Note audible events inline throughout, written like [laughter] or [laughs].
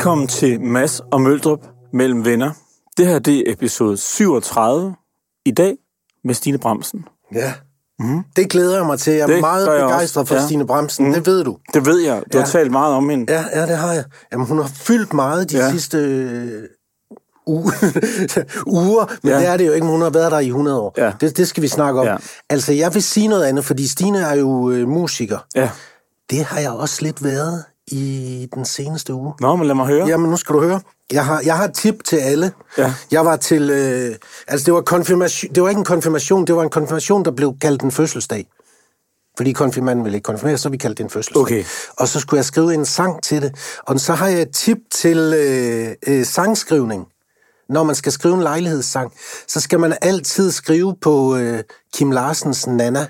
Velkommen til Mass og Møldrup mellem venner. Det her det er episode 37 i dag med Stine Bremsen. Ja, mm. det glæder jeg mig til. Jeg er Det meget jeg begejstret også. for Ja. Stine Bremsen, mm. det ved du. Det ved jeg. Du ja. har talt meget om hende. Ja, ja, det har jeg. Jamen, hun har fyldt meget de Ja. sidste øh, uge, [laughs] uger, men Ja. det er det jo ikke, men hun har været der i 100 år. Ja. Det, det skal vi snakke om. Ja. Altså, jeg vil sige noget andet, fordi Stine er jo øh, musiker. Ja. Det har jeg også lidt været i den seneste uge. Nå, men lad mig høre. Jamen, nu skal du høre. Jeg har, jeg har et tip til alle. Ja. Jeg var til... Øh, altså, det var, konfirmation, det var ikke en konfirmation, det var en konfirmation, der blev kaldt en fødselsdag. Fordi konfirmanden ville ikke konfirmere, så vi kaldte det en fødselsdag. Okay. Og så skulle jeg skrive en sang til det. Og så har jeg et tip til øh, øh, sangskrivning. Når man skal skrive en lejlighedssang, så skal man altid skrive på øh, Kim Larsens Nana.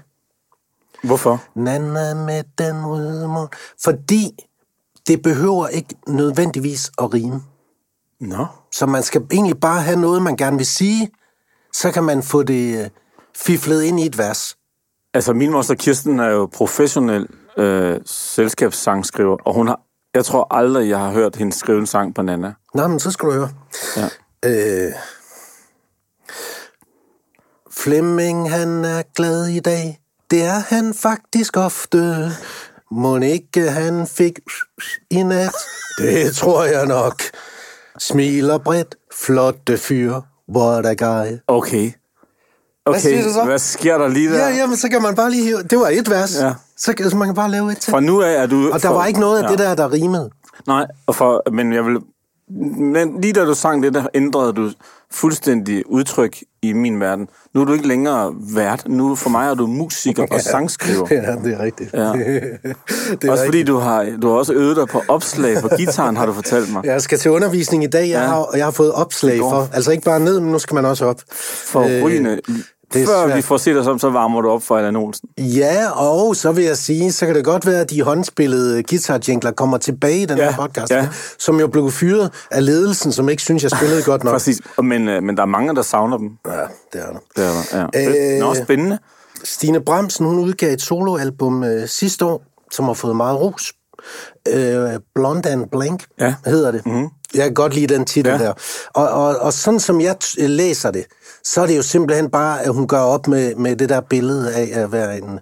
Hvorfor? Nana med den røde mund. Fordi det behøver ikke nødvendigvis at rime. Nå. Så man skal egentlig bare have noget, man gerne vil sige, så kan man få det øh, fiflet ind i et vers. Altså, min moster Kirsten er jo professionel øh, selskabssangskriver, og hun har... Jeg tror aldrig, jeg har hørt hende skrive en sang på Nana. Nå, men så skal du høre. Ja. Øh, Flemming, han er glad i dag. Det er han faktisk ofte. Må ikke han fik i nat? Det tror jeg nok. Smiler bredt, flotte fyr. What a guy. Okay. Okay, siger du så? hvad sker der lige der? Ja, ja, men så kan man bare lige hive... Det var et vers. Ja. Så, så man kan bare lave et til. Fra nu af er du... Og der for- var ikke noget af ja. det der, der rimede. Nej, og for, men jeg vil... Men lige da du sang det, der ændrede du fuldstændig udtryk i min verden. Nu er du ikke længere vært. Nu for mig er du musiker og sangskriver. [laughs] Ja, det er rigtigt. Ja. [laughs] det er Også rigtigt. fordi du har, du har også øvet dig på opslag på gitaren, har du fortalt mig. Jeg skal til undervisning i dag, jeg, Ja. har, og jeg har fået opslag for. Altså ikke bare ned, men nu skal man også op. For øh. Det Før svært. vi får set os om, så varmer du op for Allan Olsen. Ja, og så vil jeg sige, så kan det godt være, at de håndspillede guitar kommer tilbage i den Ja, her podcast, ja. som jo blev fyret af ledelsen, som ikke synes, jeg spillede godt nok. [laughs] Præcis. Men, øh, men der er mange, der savner dem. Ja, det er der. Det er der. Ja. Øh, Nå, spændende. Stine Bremsen, hun udgav et soloalbum øh, sidste år, som har fået meget ros. Øh, Blonde and Blank Ja. hedder det. Mm-hmm. Jeg kan godt lide den titel ja. der. Og, og, og sådan som jeg t- læser det, så er det jo simpelthen bare, at hun gør op med, med det der billede af at være en,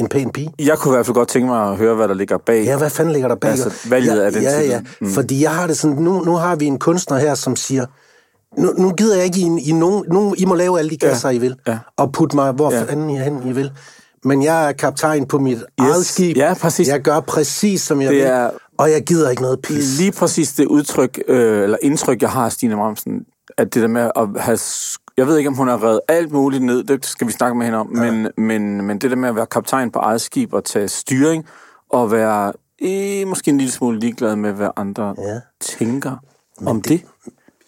en pæn pige. Jeg kunne i hvert fald godt tænke mig at høre, hvad der ligger bag. Ja, hvad fanden ligger der bag? Altså, valget ja, af den Ja, titel. ja, mm. fordi jeg har det sådan, nu, nu har vi en kunstner her, som siger, nu, nu gider jeg ikke, I, I, nogen, nu, I må lave alle de kasser, I vil, ja. og putte mig, hvor Ja. ja. fanden I hen, I vil. Men jeg er kaptajn på mit yes. eget skib. Ja, præcis. Jeg gør præcis, som jeg Det vil, er- og jeg gider ikke noget pis. Lige præcis det udtryk, øh, eller indtryk, jeg har af Stine Bramsen, at det der med at have... Jeg ved ikke, om hun har reddet alt muligt ned, det skal vi snakke med hende om, ja. men, men, men det der med at være kaptajn på eget skib og tage styring, og være eh, måske en lille smule ligeglad med, hvad andre Ja. tænker om det.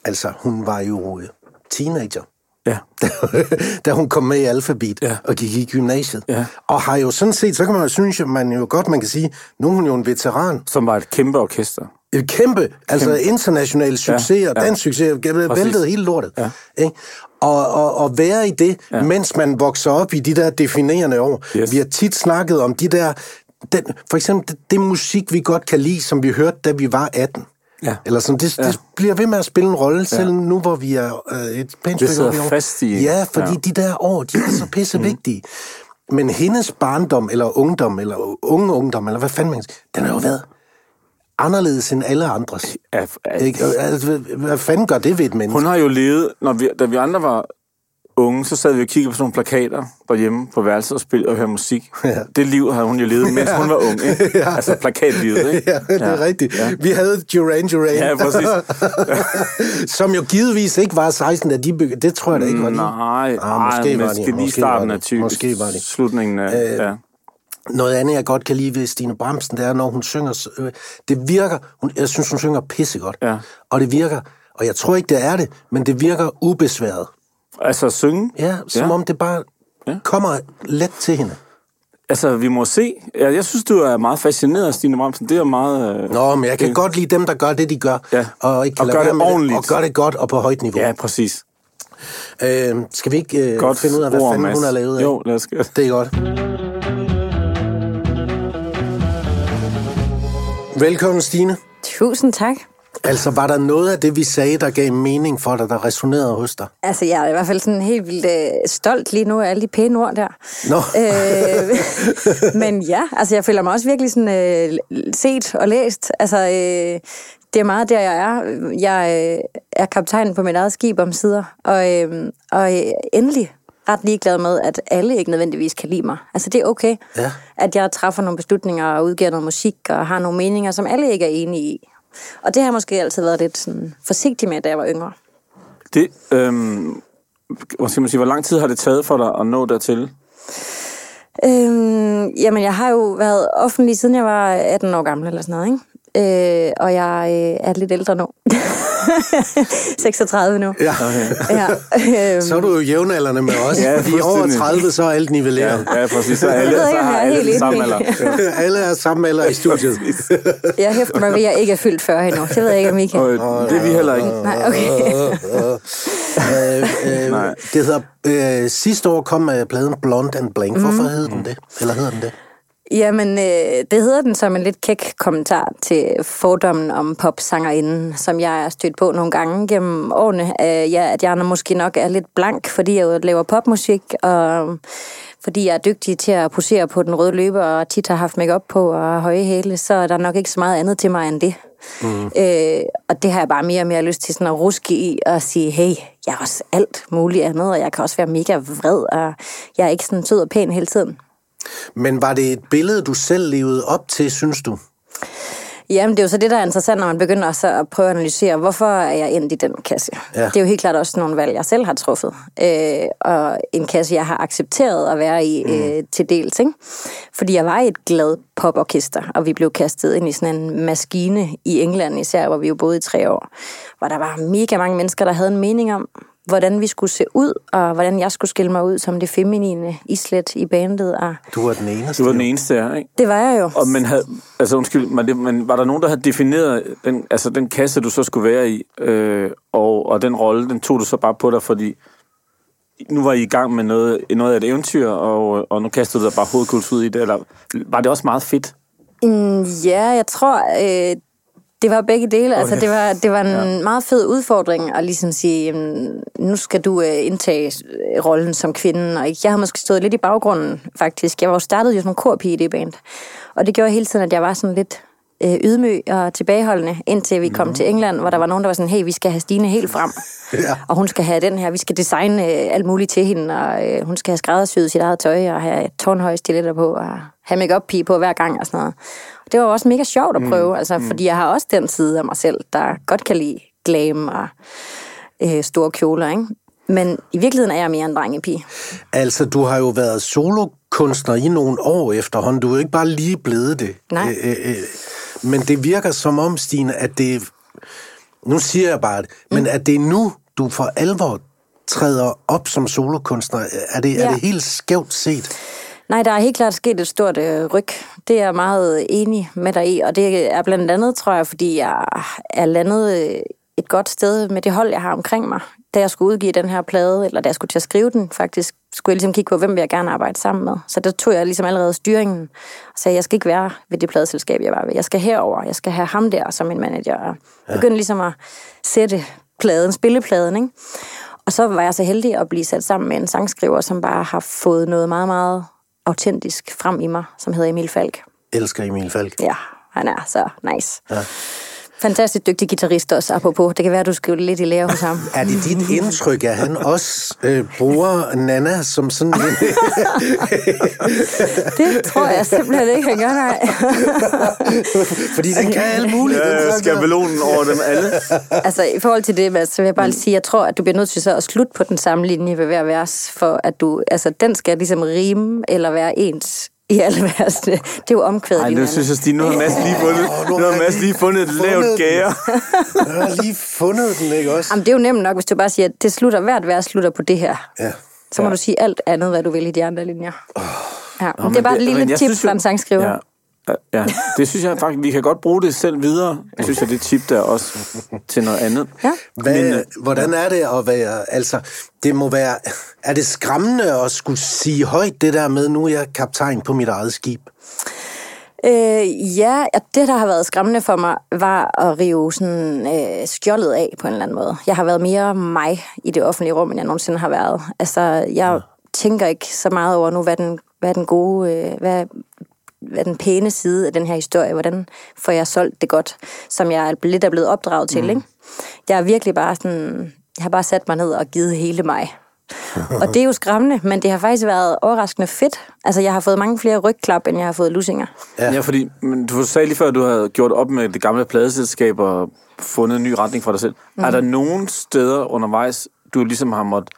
Altså, hun var jo teenager. Ja. [laughs] da hun kom med i Alphabet Ja. ja. og gik i gymnasiet. Ja. Og har jo sådan set, så kan man jo synes, at man jo godt, man kan sige, nu er hun jo en veteran. Som var et kæmpe orkester. Et kæmpe, altså international succes, Ja, ja, og ja. dansk succes, væltede hele lortet. Ja. Ikke? Og, og, og være i det, ja. mens man vokser op i de der definerende år. Yes. Vi har tit snakket om de der, den, for eksempel det, det musik, vi godt kan lide, som vi hørte, da vi var 18. Ja. Eller sådan, det, ja. det bliver ved med at spille en rolle, selv nu hvor vi er øh, et pænt stykke sidder op i år. fast i- Ja, fordi ja. ja. de der år, de er så pisse vigtige. Men hendes barndom, eller ungdom, eller unge ungdom, eller hvad fanden man den har jo været anderledes end alle andres. Ja, Ikke? Og, Altså, hvad fanden gør det ved et menneske? Hun har jo levet, når vi, da vi andre var unge, så sad vi og kiggede på sådan nogle plakater derhjemme på værelset og spillede og hørte musik. Ja. Det liv havde hun jo levet, mens hun var ung. [laughs] Ikke? Ja. Altså plakatlivet, ikke? Ja, det er rigtigt. Ja. Vi havde Duran Duran, Ja, præcis. [laughs] som jo givetvis ikke var 16, da de byggede. Det tror jeg da ikke var de. Nej, Ah, nej, måske var måske de. lige Måske starten var af de. 20. Måske var de. Slutningen af, øh, ja. Noget andet, jeg godt kan lide ved Stine Bramsen, det er, når hun synger... Øh, det virker... Hun, jeg synes, hun synger pissegodt. Ja. Og det virker... Og jeg tror ikke, det er det, men det virker ubesværet. Altså synge. Ja, som Ja. om det bare Ja. kommer let til hende. Altså, vi må se. Ja, jeg synes, du er meget fascineret af Stine Bramsen. Det er meget... Øh... Nå, men jeg kan godt lide dem, der gør det, de gør. Ja. Og, ikke kan Og gør det ordentligt. Og gør det godt og på højt niveau. Ja, præcis. Øh, skal vi ikke øh, Godt finde ud af, hvad ord, fanden Mads. hun har lavet af? Jo, lad os gøre det. Det er godt. Velkommen, Stine. Tusind tak. Altså, var der noget af det, vi sagde, der gav mening for dig, der resonerede hos dig? Altså, jeg er i hvert fald sådan helt vildt øh, stolt lige nu af alle de pæne ord der. Nå. Øh, [laughs] men ja, altså jeg føler mig også virkelig sådan øh, set og læst. Altså, øh, det er meget der, jeg er. Jeg øh, er kaptajn på mit eget skib om sider, og, øh, og øh, endelig ret ligeglad med, at alle ikke nødvendigvis kan lide mig. Altså, det er okay, Ja. at jeg træffer nogle beslutninger og udgiver noget musik og har nogle meninger, som alle ikke er enige i. Og det har jeg måske altid været lidt sådan forsigtig med, da jeg var yngre. Det, øhm, hvad skal man sige, hvor lang tid har det taget for dig at nå dertil? Øhm, jamen, jeg har jo været offentlig, siden jeg var 18 år gammel eller sådan noget, ikke? Øh, og jeg øh, er lidt ældre nu. [laughs] 36 nu. Ja. Okay. Ja, [laughs] øhm, Så er du jo jævnaldrende med os. Ja, Ja, I over fuldstændig. 30, så er alt nivelleret. Ja, præcis. Så alle, ved så er alle samme alder. Ja. [laughs] Alle er samme alder i studiet. jeg hæfter mig ved, at jeg ikke er fyldt 40 endnu. Det ved jeg ikke, om I kan. Og det er vi heller ikke. Nej, okay. øh, øh, Nej. det hedder, øh, sidste år kom øh, pladen Blonde and Blank. Hvorfor hed den det? Eller hedder den det? Jamen, øh, det hedder den som en lidt kæk kommentar til fordommen om popsangerinden, som jeg er stødt på nogle gange gennem årene. Øh, ja, at jeg måske nok er lidt blank, fordi jeg laver popmusik, og fordi jeg er dygtig til at posere på den røde løber, og tit har haft makeup på og høje hæle, så er der nok ikke så meget andet til mig end det. Mm. Øh, og det har jeg bare mere og mere lyst til sådan at ruske i og sige, hey, jeg er også alt muligt andet, og jeg kan også være mega vred, og jeg er ikke sådan sød og pæn hele tiden. Men var det et billede, du selv levede op til, synes du? Jamen, det er jo så det, der er interessant, når man begynder så at prøve at analysere, hvorfor er jeg endt i den kasse. Ja. Det er jo helt klart også nogle valg, jeg selv har truffet. Øh, og en kasse, jeg har accepteret at være i øh, til dels. Ikke? Fordi jeg var i et glad poporkester, og vi blev kastet ind i sådan en maskine i England især, hvor vi jo boede i tre år. Hvor der var mega mange mennesker, der havde en mening om, hvordan vi skulle se ud, og hvordan jeg skulle skille mig ud som det feminine islet i bandet. Og Du var den eneste. Du var den eneste her, ikke? det var jeg jo. Og men, havde, altså undskyld, men, det, men var der nogen, der havde defineret den, altså den kasse, du så skulle være i, øh, og, og den rolle, den tog du så bare på dig, fordi nu var I i gang med noget, noget af et eventyr, og, og nu kastede du dig bare hovedkuls ud i det, eller var det også meget fedt? Mm, ja, jeg tror, øh, det var begge dele. Okay. Altså, det var, det var en ja. meget fed udfordring at ligesom sige, jamen, nu skal du øh, indtage øh, rollen som kvinde. Og jeg har måske stået lidt i baggrunden, faktisk. Jeg var jo startet jo som en korpige i det band. Og det gjorde hele tiden, at jeg var sådan lidt øh, ydmyg og tilbageholdende, indtil vi kom mm. til England, hvor der var nogen, der var sådan, hey, vi skal have Stine helt frem. [laughs] Ja. Og hun skal have den her, vi skal designe øh, alt muligt til hende, og øh, hun skal have skræddersyet sit eget tøj, og have tårnhøje stiletter på, og have make pige på hver gang og sådan noget. Og det var også mega sjovt at prøve, mm. altså, fordi jeg har også den side af mig selv, der godt kan lide glam og øh, store kjoler, ikke? Men i virkeligheden er jeg mere en drengepige. Altså, du har jo været solokunstner i nogle år efterhånden. Du er jo ikke bare lige blevet det. Nej. Øh, øh, øh. Men det virker som om, Stine, at det... Nu siger jeg bare det, men Mm. at det er nu, du for alvor træder op som solokunstner. Er det, ja. er det helt skævt set? Nej, der er helt klart sket et stort øh, ryg. Det er jeg meget enig med dig i, og det er blandt andet, tror jeg, fordi jeg er landet øh, et godt sted med det hold, jeg har omkring mig. Da jeg skulle udgive den her plade, eller da jeg skulle til at skrive den, faktisk, skulle jeg ligesom kigge på, hvem vil jeg gerne arbejde sammen med. Så der tog jeg ligesom allerede styringen og sagde, jeg skal ikke være ved det pladeselskab, jeg var ved. Jeg skal herover. Jeg skal have ham der som min manager. Og begyndte ligesom at sætte pladen, spillepladen, ikke? Og så var jeg så heldig at blive sat sammen med en sangskriver, som bare har fået noget meget, meget autentisk frem i mig, som hedder Emil Falk. Elsker Emil Falk. Ja, han er så nice. Ja. Fantastisk dygtig guitarist også, apropos. Det kan være, at du skriver lidt i lære hos ham. [laughs] Er det dit indtryk, at han også øh, bruger Nana som sådan en... [laughs] Det tror jeg simpelthen ikke, han gør, nej. [laughs] Fordi den kan alt muligt. der. skabelonen over dem alle. Altså, i forhold til det, Mads, så vil jeg bare lige sige, jeg tror, at du bliver nødt til så at slutte på den samme linje ved hver vers, for at du, altså, den skal ligesom rime eller være ens i alle versene. Det er jo omkvædet Nej, nu synes jeg, Stine, nu har Mads lige fundet, nu har Mads lige fundet et lavt gære. Jeg [laughs] har lige fundet den, ikke også? Jamen, det er jo nemt nok, hvis du bare siger, at det slutter, hvert vers slutter på det her. Ja. Så må du sige alt andet, hvad du vil i de andre linjer. Ja, men det er bare et det- lille men jeg tip fra en sangskriver. Ja. Ja, det synes jeg faktisk, vi kan godt bruge det selv videre. Jeg synes, at det tip der også til noget andet. Ja. Hvad, Men, øh, hvordan er det at være, altså, det må være, er det skræmmende at skulle sige højt det der med, nu er jeg kaptajn på mit eget skib? Øh, ja, og det, der har været skræmmende for mig, var at rive sådan, øh, skjoldet af på en eller anden måde. Jeg har været mere mig i det offentlige rum, end jeg nogensinde har været. Altså, jeg ja. tænker ikke så meget over nu, hvad den, hvad den gode, øh, hvad, hvad den pæne side af den her historie, hvordan får jeg solgt det godt, som jeg lidt er blevet opdraget til, mm. ikke? Jeg er virkelig bare sådan, jeg har bare sat mig ned og givet hele mig. og det er jo skræmmende, men det har faktisk været overraskende fedt. Altså, jeg har fået mange flere rygklap, end jeg har fået lusinger. Ja, ja fordi men du sagde lige før, at du havde gjort op med det gamle pladeselskab og fundet en ny retning for dig selv. Mm. Er der nogen steder undervejs, du ligesom har måttet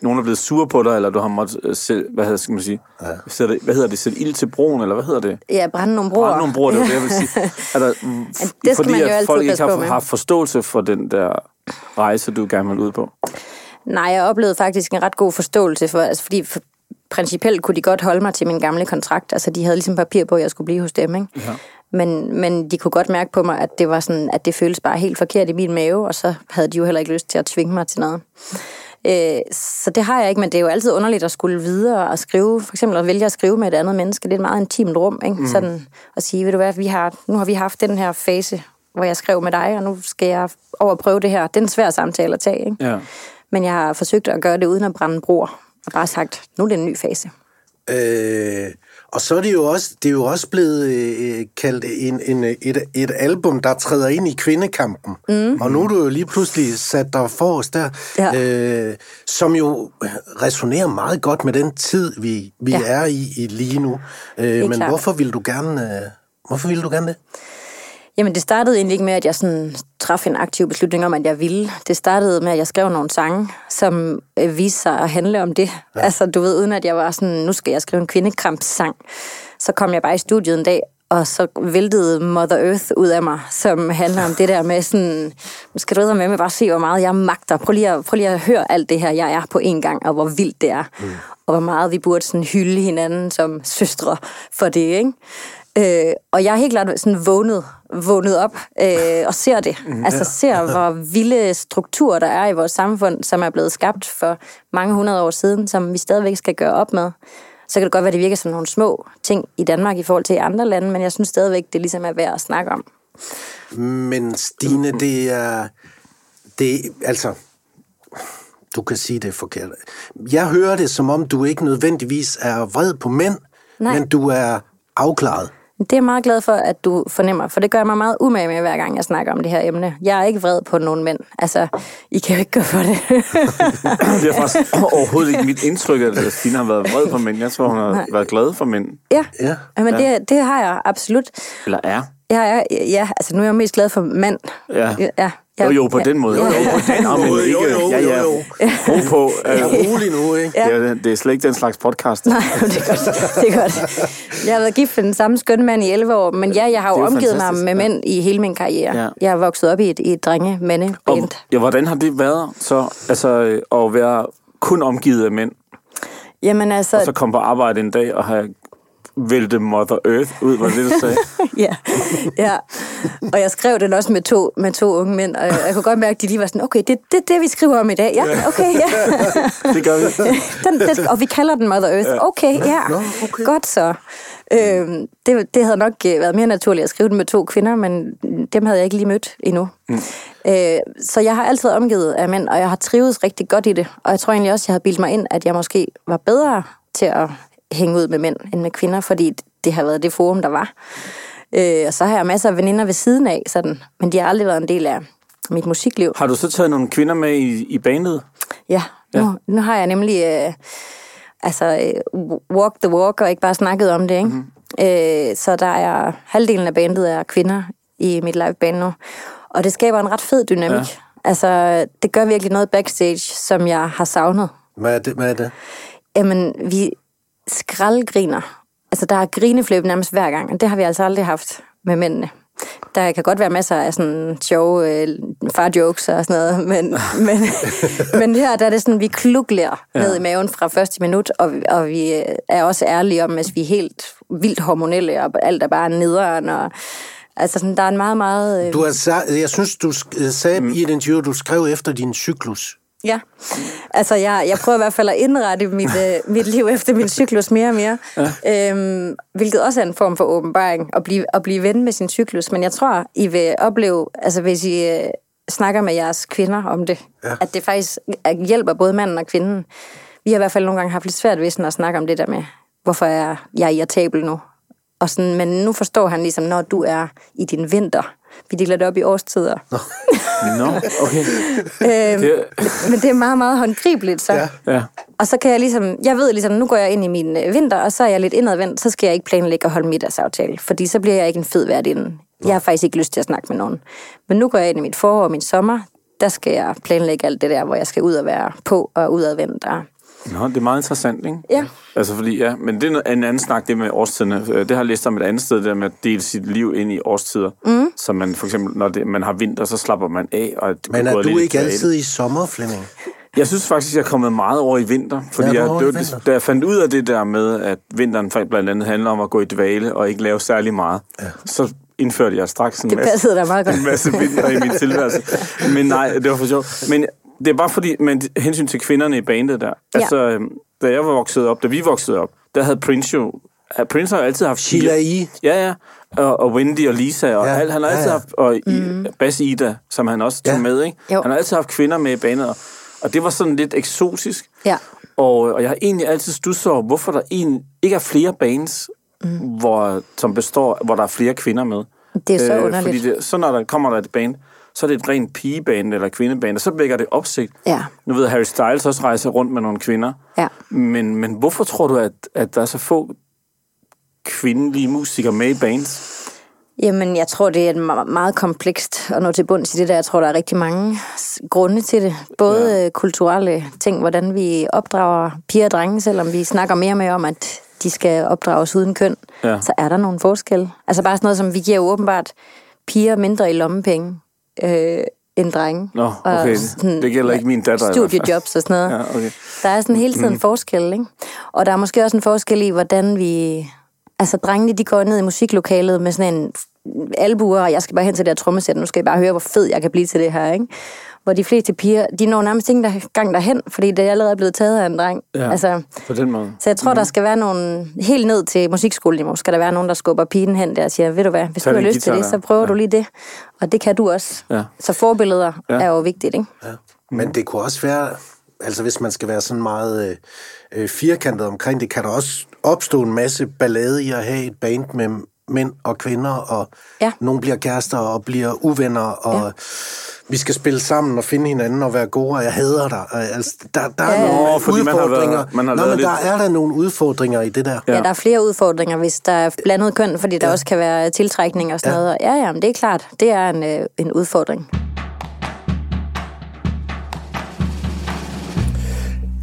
nogen er blevet sur på dig, eller du har måttet uh, sætte, hvad hedder, skal man sige, ja. sætte, hvad hedder det, sætte ild til broen, eller hvad hedder det? Ja, brænde nogle broer. Brænde nogle broer, det er det, jeg vil sige. [laughs] Er der, det skal fordi man jo at folk ikke har med. haft forståelse for den der rejse, du gerne vil ud på? Nej, jeg oplevede faktisk en ret god forståelse, for, altså fordi for, principielt kunne de godt holde mig til min gamle kontrakt. Altså, de havde ligesom papir på, at jeg skulle blive hos dem, ikke? Ja. Men, men de kunne godt mærke på mig, at det var sådan, at det føltes bare helt forkert i min mave, og så havde de jo heller ikke lyst til at tvinge mig til noget. Øh, så det har jeg ikke, men det er jo altid underligt at skulle videre og skrive, for eksempel at vælge at skrive med et andet menneske. Det er et meget intimt rum, ikke? Mm. Sådan at sige, ved du hvad, vi har, nu har vi haft den her fase, hvor jeg skrev med dig, og nu skal jeg over og prøve det her. Det er en svær samtale at tage, ikke? Ja. Men jeg har forsøgt at gøre det uden at brænde broer, og bare sagt, nu er det en ny fase. Øh, og så er det jo også, det er jo også blevet øh, kaldt en, en, et, et album, der træder ind i kvindekampen. Mm. Og nu er du jo lige pludselig sat dig os der, ja. øh, som jo resonerer meget godt med den tid, vi, vi ja. er i, i lige nu. Øh, men klart. hvorfor vil du gerne, øh, hvorfor vil du gerne det? Jamen, det startede egentlig ikke med, at jeg sådan traf en aktiv beslutning om, at jeg ville. Det startede med, at jeg skrev nogle sange, som øh, viste sig at handle om det. Ja. Altså, du ved, uden at jeg var sådan, nu skal jeg skrive en kvindekrampssang. Så kom jeg bare i studiet en dag, og så væltede Mother Earth ud af mig, som handler om det der med sådan, skal du med mig bare se, hvor meget jeg magter. Prøv lige, at, prøv lige at høre alt det her, jeg er på en gang, og hvor vildt det er. Mm. Og hvor meget vi burde sådan hylde hinanden som søstre for det, ikke? Øh, og jeg er helt klart sådan vågnet, vågnet op øh, og ser det. Mm, altså ser, hvor vilde strukturer der er i vores samfund, som er blevet skabt for mange hundrede år siden, som vi stadigvæk skal gøre op med. Så kan det godt være, at det virker som nogle små ting i Danmark i forhold til andre lande, men jeg synes stadigvæk, det ligesom er værd at snakke om. Men Stine, det er... Det, altså, du kan sige det forkert. Jeg hører det, som om du ikke nødvendigvis er vred på mænd, Nej. men du er afklaret. Det er jeg meget glad for, at du fornemmer, for det gør mig meget umage med, hver gang jeg snakker om det her emne. Jeg er ikke vred på nogen mænd. Altså, I kan jo ikke gå for det. [laughs] det er faktisk [laughs] overhovedet ikke mit indtryk, at Stine har været vred på mænd. Jeg tror, hun har Nej. været glad for mænd. Ja, ja. men ja. Det, det har jeg absolut. Eller er. Ja, ja, ja, altså nu er jeg mest glad for mand. Ja. ja. Ja. Jo, jo, på ja. den måde. Jo, jo, på den måde. Jo, jo, ja, ja. Ro på. Uh, rolig nu, ikke? Ja. Det, er, det er slet ikke den slags podcast. Nej, [laughs] det er godt. Det er godt. Jeg har været gift med den samme skønne mand i 11 år, men ja, jeg har jo omgivet mig med mænd i hele min karriere. Ja. Jeg har vokset op i et, i et drenge mande band. Ja, hvordan har det været så, altså, at være kun omgivet af mænd? Jamen altså... Og så komme på arbejde en dag og have vælte Mother Earth ud, var det, du sagde? [laughs] ja, ja. Og jeg skrev den også med to, med to unge mænd, og jeg, jeg kunne godt mærke, at de lige var sådan, okay, det er det, det, vi skriver om i dag. Ja, okay, ja. [laughs] det gør vi. [laughs] den, den, og vi kalder den Mother Earth. Okay, ja. Nå, okay. Godt så. Øhm, det, det havde nok øh, været mere naturligt at skrive den med to kvinder, men dem havde jeg ikke lige mødt endnu. Mm. Øh, så jeg har altid omgivet af mænd, og jeg har trivet rigtig godt i det. Og jeg tror egentlig også, jeg havde bildt mig ind, at jeg måske var bedre til at hænge ud med mænd end med kvinder, fordi det har været det forum, der var. Øh, og så har jeg masser af veninder ved siden af, sådan, men de har aldrig været en del af mit musikliv. Har du så taget nogle kvinder med i, i bandet? Ja, ja. Nu, nu har jeg nemlig øh, altså, øh, walk the walk og ikke bare snakket om det. Ikke? Mm-hmm. Øh, så der er halvdelen af bandet er kvinder i mit live band nu. Og det skaber en ret fed dynamik. Ja. Altså, det gør virkelig noget backstage, som jeg har savnet. Hvad er det? Hvad er det? Jamen, vi, skraldgriner. Altså, der er grineflip nærmest hver gang, og det har vi altså aldrig haft med mændene. Der kan godt være masser af sådan sjove øh, far-jokes og sådan noget, men, [laughs] men, men her der er det sådan, vi klukler ja. ned i maven fra første minut, og, og vi er også ærlige om, at vi er helt vildt hormonelle, og alt er bare nederen, og altså sådan, der er en meget, meget... Øh... Du har, jeg synes, du sagde mm. i et interview, du skrev efter din cyklus. Ja, altså jeg, jeg prøver i hvert fald at indrette mit, øh, mit liv efter min cyklus mere og mere, ja. øhm, hvilket også er en form for åbenbaring, at blive, at blive ven med sin cyklus. Men jeg tror, I vil opleve, altså hvis I øh, snakker med jeres kvinder om det, ja. at det faktisk hjælper både manden og kvinden. Vi har i hvert fald nogle gange haft lidt svært ved sådan at snakke om det der med, hvorfor er jeg irritabel nu? Og sådan, men nu forstår han ligesom, når du er i din vinter, vi deler det op i årstider. Nå, okay. øhm, Det- Men det er meget, meget håndgribeligt, så. Ja. Ja. Og så kan jeg ligesom, jeg ved ligesom, nu går jeg ind i min øh, vinter, og så er jeg lidt indadvendt, så skal jeg ikke planlægge at holde middagsaftale, fordi så bliver jeg ikke en fed værtinde. Jeg har faktisk ikke lyst til at snakke med nogen. Men nu går jeg ind i mit forår og min sommer, der skal jeg planlægge alt det der, hvor jeg skal ud og være på og udadvendt. Og... Nå, det er meget interessant, ikke? Ja. Altså fordi, ja, men det er noget- en anden snak, det med årstiderne. Øh, Det har jeg læst om et andet sted, det der med at dele sit liv ind i årstider. Mm. Så man for eksempel, når det, man har vinter, så slapper man af. Og det Men går er lidt du i ikke altid i sommer, Flemming? Jeg synes faktisk, jeg er kommet meget over i vinter. Fordi Ja, jeg, det, vinter? da jeg fandt ud af det der med, at vinteren faktisk blandt andet handler om at gå i dvale og ikke lave særlig meget, ja. så indførte jeg straks en Det masse, meget godt. en masse vinter i min tilværelse. Men nej, det var for sjovt. Men det er bare fordi, men hensyn til kvinderne i bandet der. Ja. Altså, øhm, da jeg var vokset op, da vi voksede op, der havde Prince jo... ja, Prince har jo altid haft... Sheila fire- E. Ja, ja. Og, og Wendy og Lisa, og Ja, ja, alt, han har ja, altid ja. haft... Og mm. Bass Ida, som han også tog Ja. med, ikke? Jo. Han har altid haft kvinder med i bandet, og, det var sådan lidt eksotisk. Ja. Og, og jeg har egentlig altid stusset over, hvorfor der egentlig ikke er flere bands, mm. hvor, som består, hvor der er flere kvinder med. Det er så underligt. Øh, Fordi det, så når der kommer der et band, så er det et rent pigeband eller kvindeband, og så vækker det opsigt. Ja. Nu ved Harry Styles også rejser rundt med nogle kvinder. Ja. Men, men hvorfor tror du, at, at der er så få kvindelige musikere med i bands? Jamen, jeg tror, det er et me- meget komplekst at nå til bunds i det der. Jeg tror, der er rigtig mange grunde til det. Både ja. kulturelle ting, hvordan vi opdrager piger og drenge, selvom vi snakker mere mere om, at de skal opdrages uden køn, Ja. så er der nogle forskelle. Altså bare sådan noget som, vi giver åbenbart piger mindre i lommepenge øh, end drenge. Nå, okay. Det gælder ikke min datter. Studiejobs og sådan noget. [laughs] Ja, okay. Der er sådan hele tiden mm. forskel, ikke? Og der er måske også en forskel i, hvordan vi... Altså, drengene, de går ned i musiklokalet med sådan en albuer, og jeg skal bare hen til det her trommesæt, nu skal jeg bare høre, hvor fed jeg kan blive til det her, ikke? Hvor de fleste piger, de når nærmest ikke engang gang derhen, fordi det er allerede blevet taget af en dreng. Ja. Altså, På den måde. så jeg tror, mm. der skal være nogen, helt ned til musikskolen, skal der være nogen, der skubber pigen hen der og siger, ved du hvad, hvis Tag du har lyst til det, der." så prøver Ja. du lige det. Og det kan du også. Ja. Så forbilleder Ja. er jo vigtigt, ikke? Men det kunne også være, altså hvis man skal være sådan meget øh, øh, firkantet omkring det, kan der også opstå en masse ballade i at have et band med mænd og kvinder, og Ja. nogle bliver kærester og bliver uvenner, og ja. vi skal spille sammen og finde hinanden og være gode, og jeg hader dig. Altså, der, der er Ja, ja. nogle Nå, fordi man har været- udfordringer. man har Nå, men lidt- der er der nogle udfordringer i det der. Ja. ja, der er flere udfordringer, hvis der er blandet køn, fordi der ja. også kan være tiltrækning og sådan ja. noget. Og Ja, ja, men det er klart, det er en, øh, en udfordring.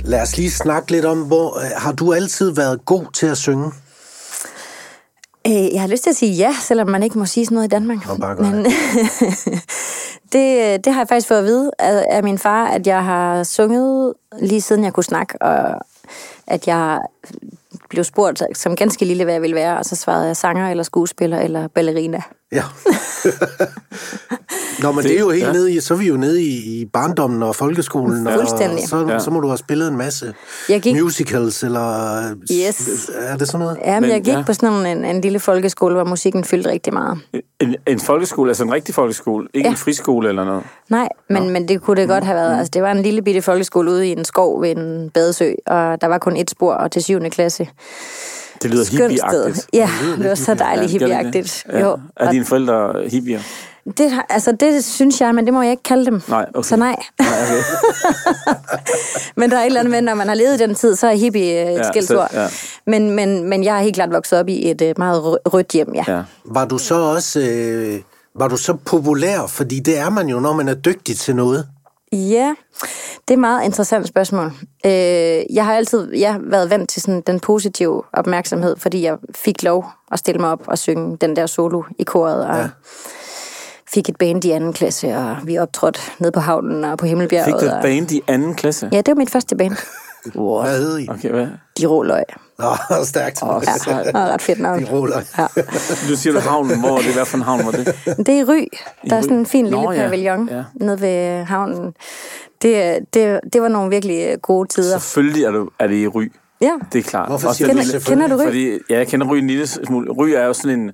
Lad os lige snakke lidt om, hvor øh, har du altid været god til at synge? Øh, jeg har lyst til at sige ja, selvom man ikke må sige sådan noget i Danmark. Nå, bare Men [laughs] det, det har jeg faktisk fået at vide af, af min far, at jeg har sunget lige siden jeg kunne snakke, og at jeg blev spurgt som ganske lille, hvad jeg ville være, og så svarede jeg sanger, eller skuespiller, eller ballerina. Ja. [laughs] [laughs] Nå, men det, det er jo helt ja. nede i, så er vi jo nede i, i barndommen og folkeskolen, og Fuldstændig. så, ja. Ja. så må du have spillet en masse Jeg gik- musicals, eller Yes. er det sådan noget? Ja, men, Men jeg gik ja. på sådan en, en lille folkeskole, hvor musikken fyldte rigtig meget. En, en folkeskole, altså en rigtig folkeskole, ikke Ja. ja. en friskole eller noget. Nej, men, men det kunne det godt have været. Altså, det var en lille bitte folkeskole ude i en skov ved en badesø, og der var kun et spor, og til 7. klasse. Det lyder hippieagtigt. Ja, det var så dejligt Ja, hippieagtigt. Ja. Jo. Er og dine forældre hippier? Det, har- altså, det synes jeg, men det må jeg ikke kalde dem. Nej, okay. Så nej. Nej, okay. [laughs] men der er et eller andet med, når man har levet i den tid, så er hippie et Ja, skældsord. så- ja. Men, men, men jeg er helt klart vokset op i et øh, meget rø- rødt hjem, ja. Ja. Var du så også øh, var du så populær? Fordi det er man jo, når man er dygtig til noget. Ja, det er et meget interessant spørgsmål. Øh, jeg har altid ja, været vant til sådan den positive opmærksomhed, fordi jeg fik lov at stille mig op og synge den der solo i koret, og ja. Fik et band i anden klasse, og vi optrådte ned på havnen og på Himmelbjerget. Fik du et og... band i anden klasse? Ja, det var mit første band. [laughs] What? Hvad hed I? Okay, hvad? De råløg. Nå, [laughs] stærkt. Åh, Ja, det var ret fedt navn. De ruller. Ja. Nu siger du havnen. Hvor er det? Hvad for en havn var det? [laughs] Det er i Ry. Der er sådan en fin lille Nå, ja. pavillon Ja. nede ved havnen. Det, det, det var nogle virkelig gode tider. Selvfølgelig er, du, er det i Ry. Ja. Det er klart. Hvorfor Også siger du fordi- selvfølgelig? Kender du Ry? Fordi, ja, jeg kender Ry en lille smule. Ry er jo sådan en...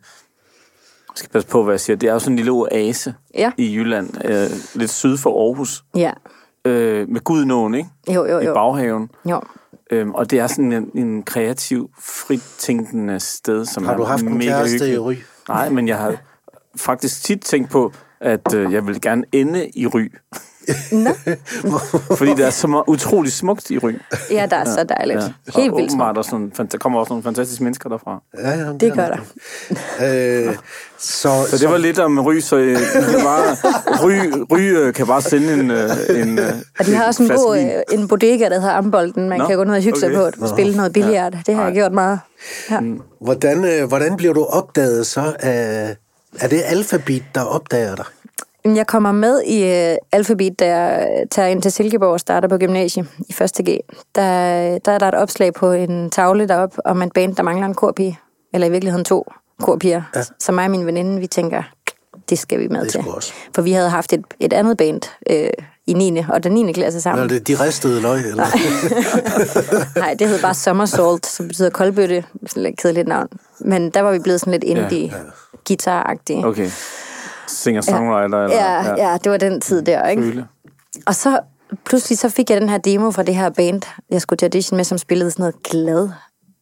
Jeg skal passe på, hvad jeg siger. Det er jo sådan en lille oase Ja. i Jylland. Øh, lidt syd for Aarhus. Ja. Øh, med Gudnåen, ikke? Jo, jo, I jo. baghaven. jo. Øhm, og det er sådan en, en kreativ, fritænkende sted, som Har du er haft en mega kæreste i Ry? Nej, men jeg har faktisk tit tænkt på, at øh, jeg vil gerne ende i Ry. [laughs] Fordi det er så meget, utrolig smukt i Ry. Ja, der er så dejligt. Ja. Helt og vildt smukt. er sådan, der kommer også nogle fantastiske mennesker derfra. Ja, ja, Det gør der. Øh, så, Så det var lidt om Ry, så øh, bare, [laughs] Ry, Ry øh, kan bare sende en, øh, en øh, Og de har også en god øh, en bodega, der hedder Ambolden. Man Nå, kan gå ned og hygge sig okay. på at spille noget billiard. Det har jeg gjort meget. Ja. hvordan, øh, hvordan bliver du opdaget så af... Er det Alphabet, der opdager dig? Jeg kommer med i øh, Alphabet, da jeg tager ind til Silkeborg og starter på gymnasiet i 1. G. Der, der er der et opslag på en tavle deroppe om et band, der mangler en korpige. Eller i virkeligheden to korpiger. Ja. Så mig og min veninde, vi tænker, det skal vi med Det til. også. For vi havde haft et, et andet band øh, i 9. og den 9. klasse sammen. Eller det de ristede løg? Eller? Nej, [laughs] det hed bare Somersault, som betyder koldbøtte. Sådan lidt kedeligt navn. Men der var vi blevet sådan lidt indie, ja, ja. guitar-agtige. Okay. Singer-songwriter? Eller, Ja, ja, det var den tid der, ikke? Føle. Og så pludselig så fik jeg den her demo fra det her band, jeg skulle til audition med, som spillede sådan noget glad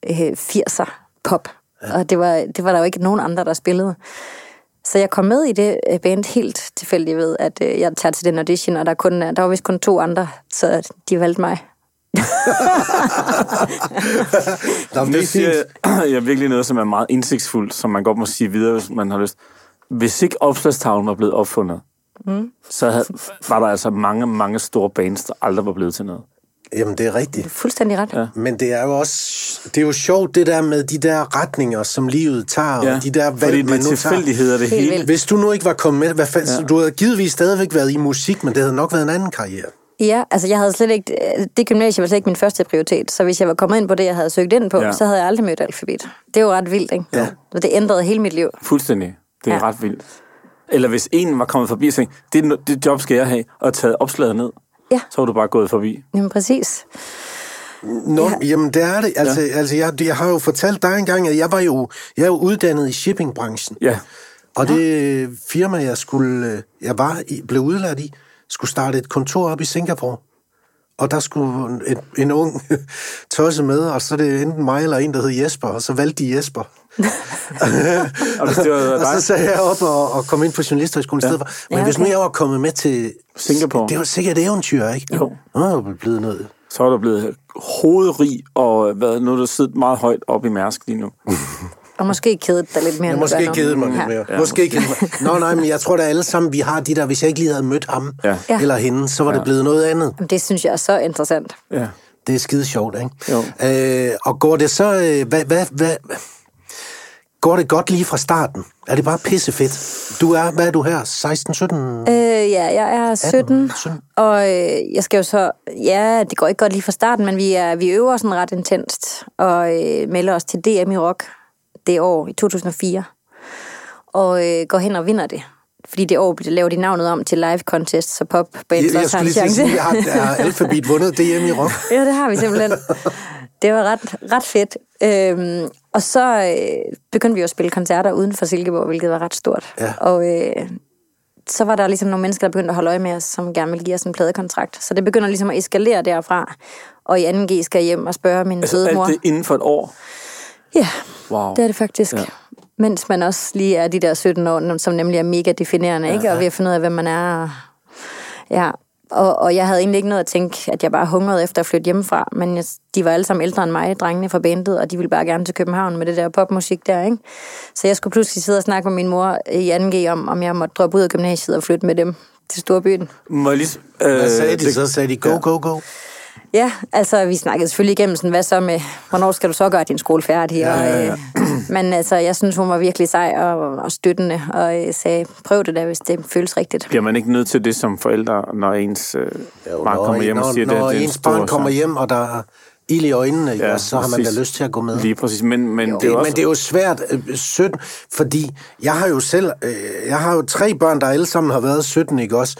øh, 80'er pop. Ja. Og det var, det var der jo ikke nogen andre, der spillede. Så jeg kom med i det øh, band helt tilfældigt ved, at øh, jeg tager til den audition, og der, kun, der var vist kun to andre, så de valgte mig. [laughs] Nå, det er siger jeg, [clears throat] jeg virkelig noget, som er meget indsigtsfuldt, som man godt må sige videre, hvis man har lyst. Hvis ikke opslagstavlen var blevet opfundet, mm. så havde, var der altså mange, mange store bands, der aldrig var blevet til noget. Jamen, det er rigtigt. Fuldstændig ret. Ja. Men det er jo også det er jo sjovt, det der med de der retninger, som livet tager, Ja, og de der fordi valg, det man er nu tager. tilfældigheder, det hele. vildt. Hvis du nu ikke var kommet med, hvad fanden, ja. du havde givetvis stadigvæk været i musik, men det havde nok været en anden karriere. Ja, altså jeg havde slet ikke, det gymnasie var slet ikke min første prioritet, så hvis jeg var kommet ind på det, jeg havde søgt ind på, Ja. ja. så havde jeg aldrig mødt alfabet. Det er jo ret vildt, ikke? Ja. Så det ændrede hele mit liv. Fuldstændig. Det er ja. Ja. ret vildt. Eller hvis en var kommet forbi og sagde, det, er det job skal jeg have, og taget opslaget ned, Ja. så var du bare gået forbi. Jamen præcis. Nå, ja. jamen det er det. Altså, ja. altså jeg, jeg har jo fortalt dig engang, at jeg var jo, jeg er jo uddannet i shippingbranchen. Ja. Og det firma, jeg skulle, øh, jeg var i, blev udlært i, skulle starte et kontor op i Singapore. Og der skulle en, en ung [laughs] tosse med, og så er det enten mig eller en, der hed Jesper, og så valgte de Jesper. Og det var og så sagde jeg op og, og kom ind på journalisthøjskolen ja. i stedet for. Men Ja, hvis nu okay. jeg var kommet med til... Singapore. Det var sikkert et eventyr, ikke? Jo. Nå, det var blevet noget. så var du blevet hovedrig, og hvad, nu er du siddet meget højt op i Mærsk lige nu. Og måske kedet dig lidt mere, Jeg end måske nu. kedet mig lidt Ja. mere. Ja, måske ikke kedet mig. Nå, nej, men jeg tror da alle sammen, vi har de der, hvis jeg ikke lige havde mødt ham Ja. Ja. eller hende, så var det blevet noget andet. Jamen, Det synes jeg er så interessant. Ja. Det er skide sjovt, ikke? Jo. Øh, og går det så... Øh, hvad, hvad, hvad, går det godt lige fra starten? Er det bare pissefedt? Du er, hvad er du her? 16, 17? Øh, ja, jeg er 17, 17. og øh, jeg skal jo så... Ja, det går ikke godt lige fra starten, men vi, er, vi øver sådan ret intenst, og øh, melder os til DM i rock det år i 2004, og øh, går hen og vinder det. Fordi det år bliver lavet de navnet om til live contest, så pop Jeg, bands jeg også har en chance. sige, har, har Alphabet vundet DM i rock? [laughs] Ja, det har vi simpelthen. Det var ret, ret fedt. Øhm, og så øh, begyndte vi jo at spille koncerter uden for Silkeborg, hvilket var ret stort. Ja. Og øh, så var der ligesom nogle mennesker, der begyndte at holde øje med os, som gerne ville give os en pladekontrakt. Så det begynder ligesom at eskalere derfra. Og i 2G skal jeg hjem og spørge min Altså søde alt mor. det inden for et år. Ja, Wow. det er det faktisk. Ja. Mens man også lige er de der 17 år, som nemlig er mega definerende, ja, ikke? Og ved at finde ud af, hvem man er. Ja, og, og jeg havde egentlig ikke noget at tænke, at jeg bare hungrede efter at flytte hjemmefra. Men jeg, de var alle sammen ældre end mig, drengene fra bandet, og de ville bare gerne til København med det der popmusik der, ikke? Så jeg skulle pludselig sidde og snakke med min mor i 2G om, om jeg måtte droppe ud af gymnasiet og flytte med dem til storbyen. Må jeg lige, øh, Hvad sagde de det- så? Sagde de go, go, go? Ja, altså vi snakkede selvfølgelig igennem sådan, hvad så med, hvornår skal du så gøre din skole færdig? Ja, ja, ja. Og, øh, [clears throat] men altså, jeg synes, hun var virkelig sej og, og støttende, og øh, sagde, prøv det der, hvis det føles rigtigt. Bliver man ikke nødt til det som forældre, når ens øh, Jo, barn når, kommer hjem når, og siger, når det, det er en ens stor barn kommer hjem, og der er ild i øjnene, ja, så har man da præcis. lyst til at gå med. Lige præcis, men, men det er Det, jo også... men det er jo svært, øh, 17, fordi jeg har jo selv, øh, jeg har jo tre børn, der alle sammen har været 17, ikke også?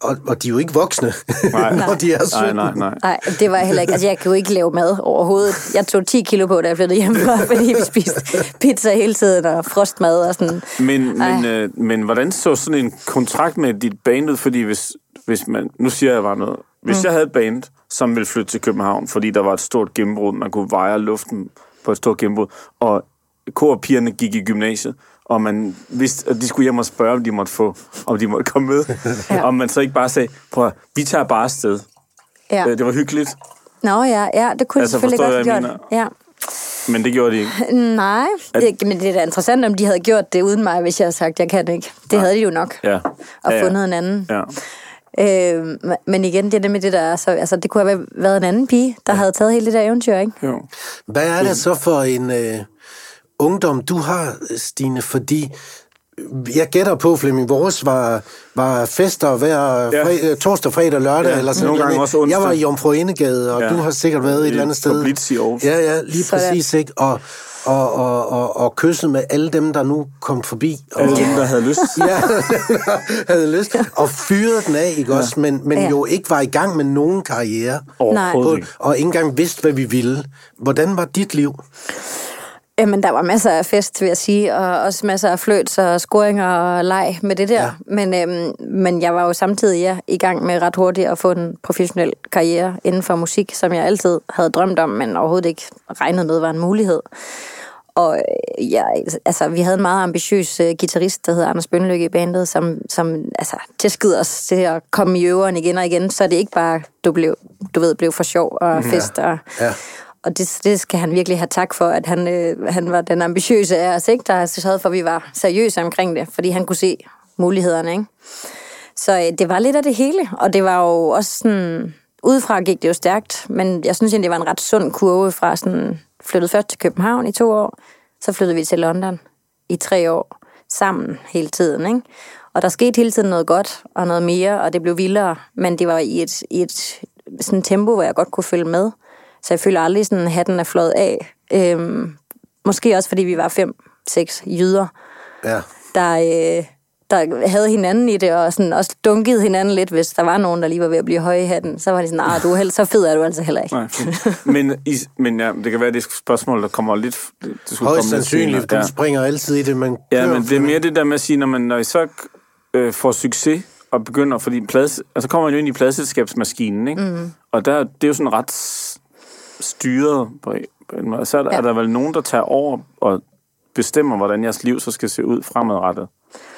Og, og de er jo ikke voksne, [laughs] Nej. når de er 17. Nej, nej, nej. Nej, det var jeg heller ikke. Altså, jeg kunne ikke lave mad overhovedet. Jeg tog 10 kilo på, da jeg flyttede hjemmefra, fordi vi spiste pizza hele tiden og frostmad og sådan. Men, Ej. men, øh, men hvordan så sådan en kontrakt med dit band ud? Fordi hvis, hvis man... Nu siger jeg bare noget. Hvis mm. jeg havde et band, som ville flytte til København, fordi der var et stort gennembrud, man kunne veje luften på et stort gennembrud, og korpigerne gik i gymnasiet, og man vidste, at de skulle hjem og spørge, om de måtte få, om de måtte komme med. Ja. [laughs] ja. Og man så ikke bare sagde, prøv at, vi tager bare afsted. Ja. Øh, Det var hyggeligt, Nå ja, ja, det kunne Altså, altså, selvfølgelig godt have gjort. Ja. men det gjorde de ikke. [laughs] Nej, det, men det er da interessant, om de havde gjort det uden mig, hvis jeg havde sagt, jeg kan det ikke. Det havde de jo nok. Ja. Og ja, ja. fundet en anden. Ja. Øh, men igen, det er det med det der, så, altså, det kunne have været en anden pige, der havde taget hele det der eventyr, ikke? Jo. Hvad er det så for en øh, ungdom, du har, Stine? Fordi jeg gætter på, Flemming, vores var, var fester hver Ja. fre, torsdag, fredag, lørdag, Ja, eller sådan nogle noget. gange også onsdag. Jeg var i Jomfru Enegade, og Ja. du har sikkert været et eller andet sted. Blitz i Aarhus. Ja, ja, lige Sådan. præcis, ikke? Og, og, og, og, og kysset med alle dem, der nu kom forbi. Og, Alle dem, der havde lyst. [laughs] ja, havde lyst. Og fyret den af, ikke også? Men, men Ja. jo ikke var i gang med nogen karriere. Overhovedet og ikke engang vidste, hvad vi ville. Hvordan var dit liv? Jamen, der var masser af fest, vil jeg sige, og også masser af fløjts og scoringer og leg med det der. Ja. Men, øhm, men jeg var jo samtidig ja, i gang med ret hurtigt at få en professionel karriere inden for musik, som jeg altid havde drømt om, men overhovedet ikke regnet med var en mulighed. Og øh, ja, altså, vi havde en meget ambitiøs uh, guitarist, der hedder Anders Bønlykke i bandet, som, som altså, tæskede os til at komme i øveren igen og igen, så det ikke bare, du, blev, du ved, blev for sjov og fest. Og, Ja og det, det skal han virkelig have tak for, at han, øh, han var den ambitiøse af os, ikke? der sørgede for, at vi var seriøse omkring det, fordi han kunne se mulighederne. Ikke? Så øh, det var lidt af det hele, og det var jo også sådan... Udefra gik det jo stærkt, men jeg synes egentlig, det var en ret sund kurve fra sådan... Flyttede først til København i to år, så flyttede vi til London i tre år, sammen hele tiden, ikke? Og der skete hele tiden noget godt og noget mere, og det blev vildere, men det var i et, i et sådan tempo, hvor jeg godt kunne følge med. Så jeg føler aldrig, sådan hatten er flået af. Øhm, måske også, fordi vi var fem, seks jyder, Ja. der, øh, der havde hinanden i det, og sådan også dunkede hinanden lidt, hvis der var nogen, der lige var ved at blive høje i hatten. Så var de sådan, ah, du er heller, så fed er du altså heller ikke. Nej, men, I, men ja, det kan være, det er et spørgsmål, der kommer lidt... Det skulle Højst komme lidt sandsynligt, senere. du springer altid i det, men... Ja, men det er mere det der med at sige, når, man, når I så øh, får succes og begynder, fordi plade, altså kommer man jo ind i pladselskabsmaskinen, ikke? Mm. Og der, det er jo sådan ret styret på, en- på en måde. Så er der, ja. Er der vel nogen, der tager over og bestemmer, hvordan jeres liv så skal se ud fremadrettet?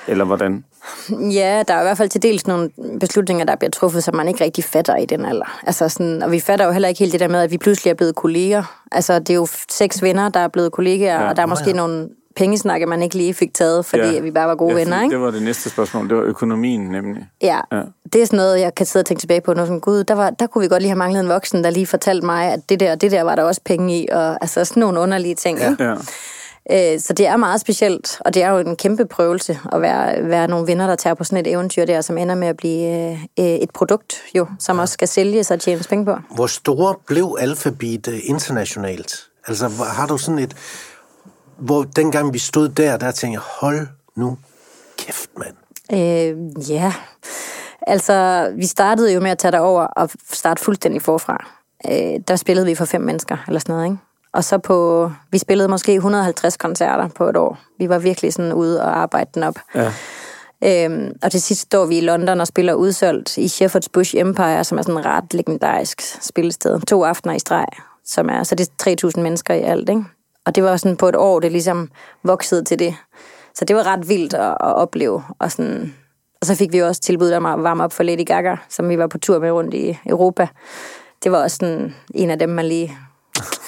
Eller hvordan? Ja, der er i hvert fald til dels nogle beslutninger, der bliver truffet, som man ikke rigtig fatter i den alder. Altså sådan, og vi fatter jo heller ikke helt det der med, at vi pludselig er blevet kolleger. Altså, det er jo seks venner, der er blevet kollegaer, Ja. ja. og der er måske ja. nogle pengesnakke, man ikke lige fik taget, fordi ja. vi bare var gode ja, venner, ikke? Det var det næste spørgsmål. Det var økonomien nemlig. Ja, Ja. ja, det er sådan noget, jeg kan sidde og tænke tilbage på. Nu sådan, gud, der, var, der kunne vi godt lige have manglet en voksen, der lige fortalte mig, at det der, det der var der også penge i, og altså sådan nogle underlige ting. Ja. Ja. Øh, så det er meget specielt, og det er jo en kæmpe prøvelse at være, være nogle venner, der tager på sådan et eventyr der, som ender med at blive øh, et produkt, jo, som også skal sælges og tjenes penge på. Hvor store blev Alphabet øh, internationalt? Altså, har du sådan et... Hvor dengang vi stod der, der tænkte jeg, hold nu kæft, mand. Øh, ja, altså vi startede jo med at tage derover og starte fuldstændig forfra. Øh, der spillede vi for fem mennesker, eller sådan noget, ikke? Og så på, vi spillede måske 150 koncerter på et år. Vi var virkelig sådan ude og arbejde den op. Ja. Øhm, og til sidst står vi i London og spiller udsolgt i Shepherd's Bush Empire, som er sådan ret legendarisk spillested. To aftener i streg, som er, så det er 3.000 mennesker i alt, ikke? Og det var sådan på et år, det ligesom voksede til det. Så det var ret vildt at, at opleve. Og, sådan, og så fik vi jo også tilbud om at varme op for Lady Gaga, som vi var på tur med rundt i Europa. Det var også sådan en af dem, man lige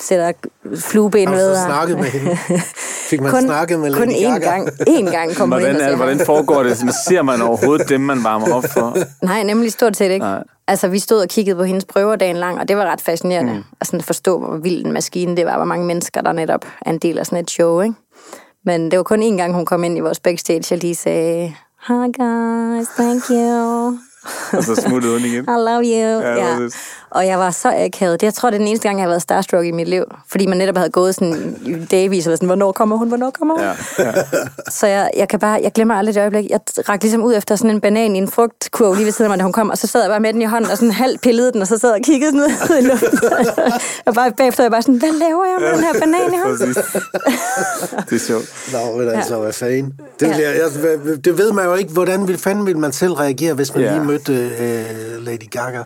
sætter flueben Har du ved. så og- snakket med hende? [laughs] Fik man snakket med kun Lady én gang, én gang kom hun ind Hvordan, og er, hvordan foregår det? Ser man overhovedet dem, man varmer op for? [laughs] Nej, nemlig stort set ikke. Nej. Nej. Altså, vi stod og kiggede på hendes prøver dagen lang, og det var ret fascinerende. Mm. At sådan forstå, hvor vild en maskine det var, hvor mange mennesker, der netop er en del af sådan et show, ikke? Men det var kun én gang, hun kom ind i vores backstage, og lige sagde, Hi guys, thank you. [laughs] Og så smuttede hun igen. I love you. Ja, Ja, præcis. Og jeg var så akavet. Det, jeg tror, det er den eneste gang, jeg har været starstruck i mit liv. Fordi man netop havde gået sådan dagvis, været sådan, hvornår kommer hun, hvornår kommer hun? Ja, ja. [laughs] Så jeg, jeg kan bare, jeg glemmer aldrig det øjeblik. Jeg rak ligesom ud efter sådan en banan i en frugtkurv lige ved siden af mig, da hun kom, og så sad jeg bare med den i hånden, og sådan halvt pillede den, og så sad jeg og kiggede sådan ud i luften. [laughs] og bare bagefter var jeg bare sådan, hvad laver jeg med den her banan i hånden? Præcis. Det er sjovt. Nå, men altså, hvad fanden. Det, Ja. jeg, jeg, det ved man jo ikke, hvordan vil, fanden vil man selv reagere, hvis man Ja. lige mødte øh, Lady Gaga.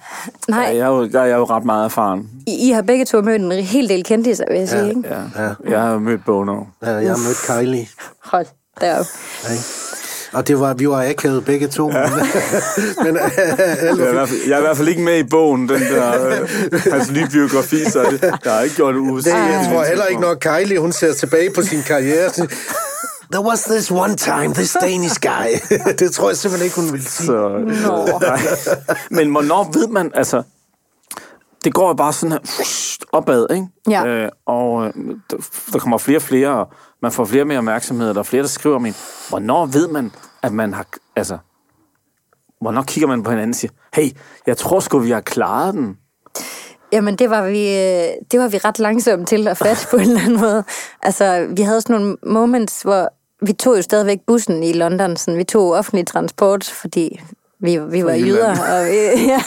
Nej, Ja, jeg, er jo, jeg er jo ret meget erfaren. I, I har begge to mødt en hel del kendte vil jeg sige, ikke? Ja. Jeg har mødt Bono. Ja, jeg har mødt Kylie. Hold derop. Ikke? Og det var, vi var akavet begge to. Ja. [laughs] men øh, Jeg er, i hvert fald, jeg er i hvert fald ikke med i bogen, den der øh, hans nye biografi, så det, der har ikke gjort det det, jeg tror heller ikke, når Kylie hun ser tilbage på sin karriere. [laughs] There was this one time, this Danish guy. [laughs] det tror jeg simpelthen ikke, hun ville sige. Så, Nå. Men hvornår ved man, altså, det går jo bare sådan her opad, ikke? Ja. Øh, og øh, der, kommer flere og flere, og man får flere og mere opmærksomhed, og der er flere, der skriver om en. Hvornår ved man, at man har, altså, hvornår kigger man på hinanden og siger, hey, jeg tror sgu, vi har klaret den. Jamen, det var, vi, øh, det var vi ret langsomme til at fatte på en eller anden måde. Altså, vi havde sådan nogle moments, hvor vi tog jo stadigvæk bussen i London. Sådan, vi tog offentlig transport, fordi vi, vi var jyder. Og, vi, [laughs] ja.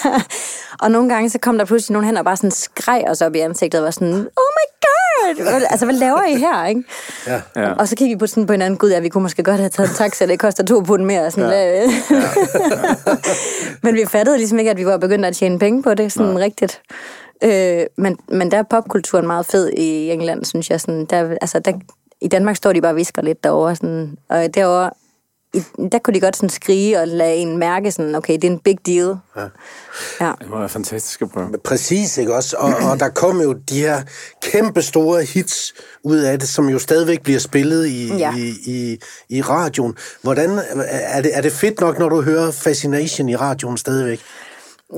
og nogle gange, så kom der pludselig nogen hen og bare sådan skreg os op i ansigtet og var sådan, oh my god! Hvad- Altså, hvad laver I her, ikke? Ja. Ja. Og så kiggede vi på, sådan på hinanden, gud, ja, vi kunne måske godt have taget en taxa, det koster to pund mere. Sådan, ja. [laughs] men vi fattede ligesom ikke, at vi var begyndt at tjene penge på det, sådan Nej. rigtigt. Øh, men, men der er popkulturen meget fed i England, synes jeg. Sådan, der, altså, der, I Danmark står de bare og visker lidt derovre, sådan, og derovre, i, der kunne de godt sådan skrige og lade en mærke, sådan, okay, det er en big deal. Ja. ja. Det være fantastisk at prøve. Præcis, ikke også? Og, og der kom jo de her kæmpe store hits ud af det, som jo stadigvæk bliver spillet i, Ja. i, i, i radioen. Hvordan, er det, er det fedt nok, når du hører Fascination i radioen stadigvæk?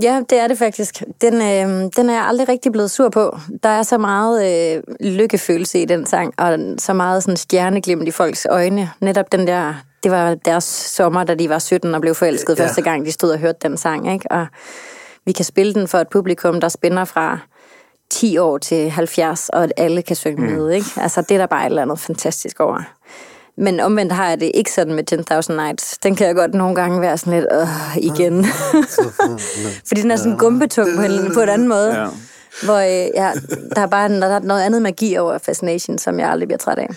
Ja, det er det faktisk. Den, øh, den er jeg aldrig rigtig blevet sur på. Der er så meget øh, lykkefølelse i den sang, og så meget sådan stjerneglimt i folks øjne. Netop den der, det var deres sommer, da de var 17 og blev forelsket Ja. første gang, de stod og hørte den sang. Ikke? Og vi kan spille den for et publikum, der spænder fra 10 år til 70, og at alle kan synge med. Ikke? Altså, det er der bare et eller andet fantastisk over. Men omvendt har jeg det ikke sådan med 10.000 Nights. Den kan jeg godt nogle gange være sådan lidt, øh, igen. [laughs] Fordi den er sådan gumpetung på en, på en anden måde. Ja. Hvor øh, ja, der er bare der er noget andet magi over Fascination, som jeg aldrig bliver træt af.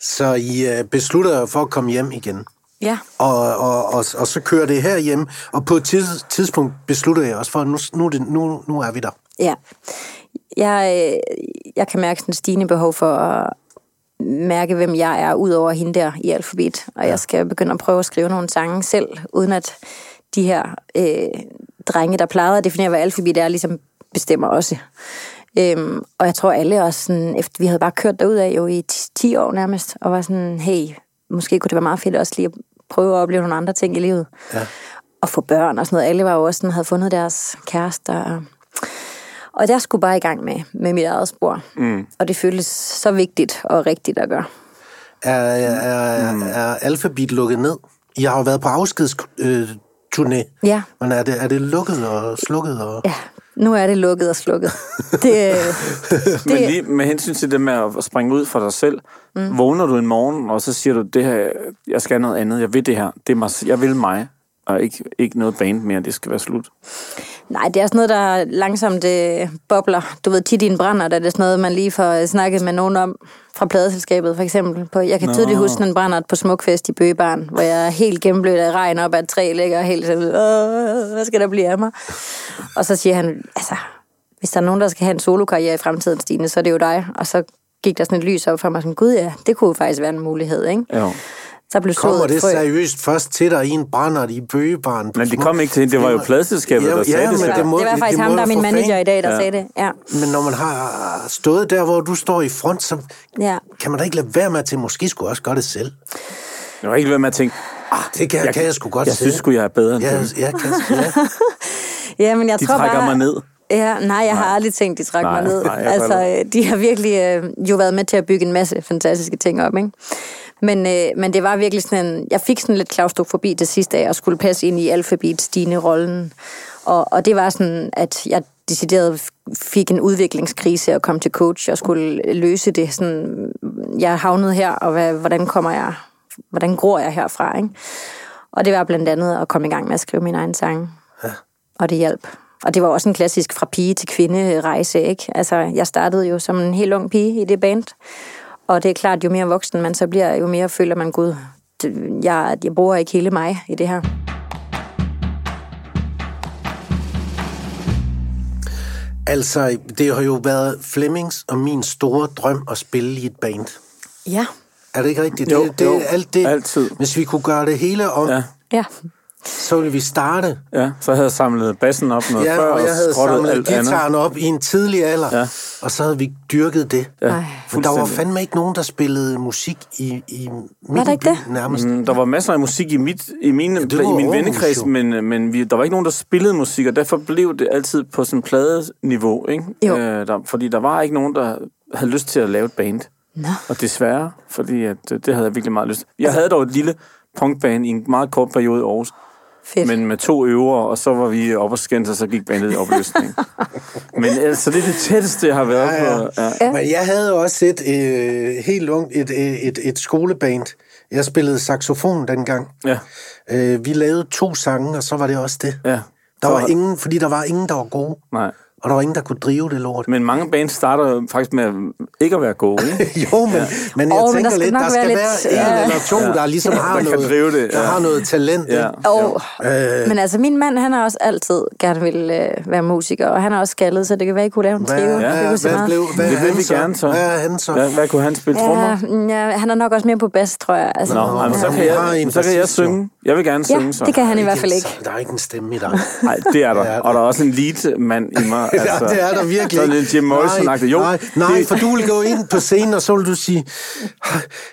Så I øh, beslutter for at komme hjem igen. Ja. Og, og, og, og så kører det her hjem, og på et tids, tidspunkt beslutter jeg også for, at nu, nu, er det, nu, nu er vi der. Ja. Jeg, øh, jeg kan mærke sådan et stigende behov for at mærke, hvem jeg er, ud over hende der i alfabet. Og ja. jeg skal begynde at prøve at skrive nogle sange selv, uden at de her øh, drenge, der plejede at definere, hvad alfabet er, ligesom bestemmer også. Øhm, og jeg tror alle også, sådan, efter vi havde bare kørt derud af jo i 10 10 år nærmest, og var sådan, hey, måske kunne det være meget fedt også lige at prøve at opleve nogle andre ting i livet. Ja. Og få børn og sådan noget. Alle var jo også sådan, havde fundet deres kærester. Og, og der skulle bare i gang med, med mit eget spor. Mm. Og det føltes så vigtigt og rigtigt at gøre. Er, er, mm. er Alphabet lukket ned? I har jo været på afskedsturné. Øh. Ja. Men er det, er det lukket og slukket? Og... Ja, nu er det lukket og slukket. [laughs] Det, Men det, lige med hensyn til det med at springe ud for dig selv, mm. vågner du en morgen, og så siger du, det her, jeg skal noget andet, jeg vil det her, det er mig, jeg vil mig, og ikke, ikke noget band mere, det skal være slut. Nej, det er sådan noget, der langsomt øh, bobler. Du ved, tit i en brænder, der er det sådan noget, man lige får snakket med nogen om fra pladeselskabet, for eksempel. På, jeg kan Nå. tydeligt huske en brænder på Smukfest i Bøgebarn, hvor jeg er helt gennemblødt af regn op et træ, ligger helt sådan, Åh, hvad skal der blive af mig? Og så siger han, altså, hvis der er nogen, der skal have en solokarriere i fremtiden, Stine, så er det jo dig. Og så gik der sådan et lys op for mig, sådan, gud ja, det kunne jo faktisk være en mulighed, ikke? Jo. Så blev Kommer det frø. seriøst først til dig i en brænder i bøgebaren? Men det kom ikke til hende. Det var jo pladselskabet, der sagde det men selv. det, må, det var faktisk må ham, der er min for manager fanden- i dag, der Ja. sagde det. Ja. Men når man har stået der, hvor du står i front, så ja. kan man da ikke lade være med til, måske skulle jeg også gøre det selv. Jeg var ikke ved med at tænke, Ah, det kan jeg, kan jeg sgu godt jeg selv. synes sgu, jeg er bedre end Ja, dem. jeg kan, ja. [laughs] Ja, men jeg De tror trækker bare... mig ned. Ja, nej, jeg har aldrig tænkt, de trækker Nej, mig ned. nej, altså, de har virkelig øh, jo været med til at bygge en masse fantastiske ting op, ikke? Men, øh, men det var virkelig sådan en... Jeg fik sådan lidt klaustrofobi til sidst af, at skulle passe ind i alfabet-stigende-rollen. Og, og det var sådan, at jeg decideret fik en udviklingskrise og kom til coach og skulle løse det. Sådan, jeg havnede her, og hvad, hvordan kommer jeg... Hvordan gror jeg herfra, ikke? Og det var blandt andet at komme i gang med at skrive min egen sang. Ja. Og det hjalp. Og det var også en klassisk fra pige til kvinde rejse, ikke? Altså, jeg startede jo som en helt ung pige i det band. Og det er klart, jo mere voksen man så bliver, jo mere føler man, gud, jeg, jeg bruger ikke hele mig i det her. Altså, det har jo været Flemmings og min store drøm at spille i et band. Ja. Er det ikke rigtigt? Jo, det, det, jo, alt det, altid. Hvis vi kunne gøre det hele om. Ja, Ja. Så ville vi starte. ja, så havde jeg samlet bassen op noget Ja, før, og jeg havde skrottet samlet alt andet. gitaren op i en tidlig alder, Ja. og så havde vi dyrket det. Ja. Men der var fandme ikke nogen, der spillede musik i, i min der ikke by det? nærmest. Mm, der var masser af musik i, mit, i, mine, det ja, var i min vennekreds, men, men vi, der var ikke nogen, der spillede musik, og derfor blev det altid på sådan pladeniveau. Ikke? Jo. Øh, der, fordi der var ikke nogen, der havde lyst til at lave et band. Nå. Og desværre, fordi at, øh, det havde jeg virkelig meget lyst Jeg havde dog et lille punkband i en meget kort periode i Aarhus, Fedt. men med to øver, og så var vi oppe og skændes, og så gik bandet i opløsning. [laughs] men altså, det er det tætteste, jeg har været Ja, ja. på. Ja. Ja. Men jeg havde også et øh, helt ungt, et, et, et, et skoleband. Jeg spillede saxofon dengang. Ja, Øh, vi lavede to sange, og så var det også det. ja. Der var ingen, fordi der var ingen, der var gode. Nej. Og der var ingen, der kunne drive det lort. Men mange bands starter jo faktisk med at ikke at være gode, ikke? [laughs] jo, men, men jeg men tænker der skal lidt, nok der skal være være, lidt- en ja. eller to, Ja. der ligesom har Der kan noget, drive det, der ja. har noget talent. Ja. ikke? Og, Øh. men altså, min mand, han har også altid gerne vil øh, være musiker, og han er også skaldet, så det kan være, I kunne lave en trio. ja, Det kunne hvad, blev, hvad Det vil vi så? gerne så. Hvad er han så? Hvad, hvad kunne han spille trommer? Ja, mm, ja, han er nok også mere på bas, tror jeg. Altså, Nå, jamen, så kan jeg, en så kan jeg synge. Jeg vil gerne ja, synge så. det kan han i hvert fald ikke. Der er ikke en stemme i dig. Nej, det er der. Ja, Og der er også en lead-mand i mig. [laughs] Altså, ja, det er der virkelig. Sådan en Jim morrison nej, Jo, nej, nej, det- for du vil gå ind på scenen, og så vil du sige,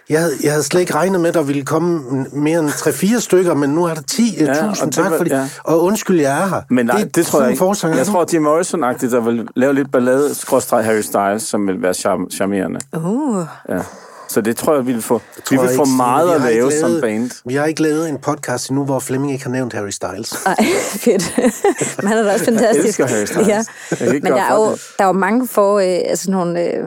jeg havde, jeg havde slet ikke regnet med, at der ville komme mere end 3-4 stykker, men nu er der 10.000 Ja, ja, og det tak var- for det. ja. Og undskyld, jeg er her. Men nej, det, det tror jeg ikke. Jeg er tror, Jim Morrison-agtigt, der vil lave lidt ballade, skråstreg Harry Styles, som vil være charm- charmerende. Uh. Ja. Så det tror jeg, vi vil få. Vi vil jeg få ikke, meget vi at lave som lavet- band. Vi har ikke lavet en podcast endnu, hvor Flemming ikke har nævnt Harry Styles. Ej, [laughs] fedt. Men han er da også fantastisk. elsker Harry Styles. Ja. Jeg Men der er, jo, det. der er jo mange for, øh, altså nogle, øh,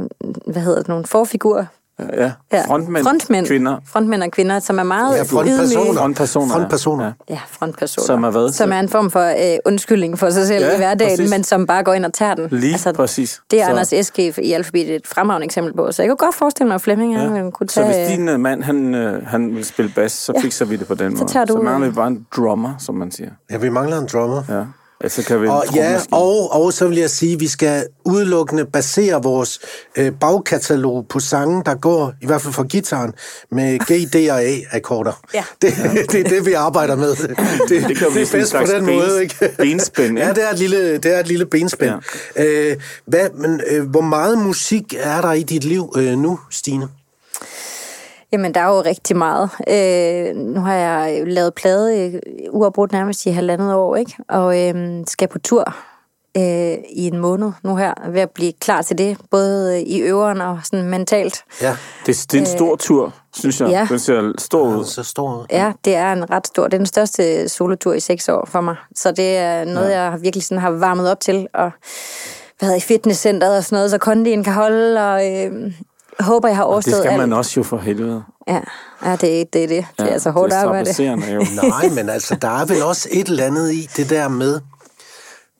hvad hedder det, nogle forfigurer. Ja, Ja. frontmænd, frontmænd, kvinder, Frontmænd og kvinder, som er meget Ja, frontpersoner. frontpersoner. Frontpersoner. Ja. Ja, frontpersoner. Som er hvad? Som er en form for øh, undskyldning for sig selv Ja, i hverdagen, præcis. men som bare går ind og tager den. Lige præcis. Det er Så- Anders Eske i Alphabet et fremragende eksempel på. Så jeg kunne godt forestille mig, at Flemming ja. Ja. kunne Så tage... hvis din øh, mand, han, øh, han vil spille bas, så Ja. fikser vi det på den måde. tager du, så mangler vi øh, bare en drummer, som man siger. Ja, vi mangler en drummer. Ja. Altså kan vi Og, ja, og, og så vil jeg sige, at vi skal udelukkende basere vores øh, bagkatalog på sange, der går, i hvert fald for gitaren, med G, D og A-akkorder. Ja. [laughs] Det, det er det, vi arbejder med. Det, det, Det det er bedst på den ben- måde, ikke? benspænd, Ja, ikke? det er et lille, det er et lille benspænd. Ja. Øh, hvad, men, øh, hvor meget musik er der i dit liv øh, nu, Stine? Jamen, der er jo rigtig meget. Øh, nu har jeg jo lavet plade øh, uafbrudt nærmest i halvandet år, ikke? Og øh, skal på tur øh, i en måned nu her, ved at blive klar til det, både i øveren og sådan mentalt. Ja, Det, det er en stor tur, synes jeg. ja. Den ser stor ud. så står Ja, det er en ret stor, det er den største solotur i seks år for mig. Så det er noget, ja. jeg virkelig sådan har varmet op til, og været i fitnesscenteret og sådan noget, så kondien kan holde, og øh, håber, jeg har Det overstået skal alt. man også jo for helvede. Ja, ja det, er- det er det. Det er altså hårdt det er arbejde. jo. [laughs] Nej, men altså, der er vel også et eller andet i det der med,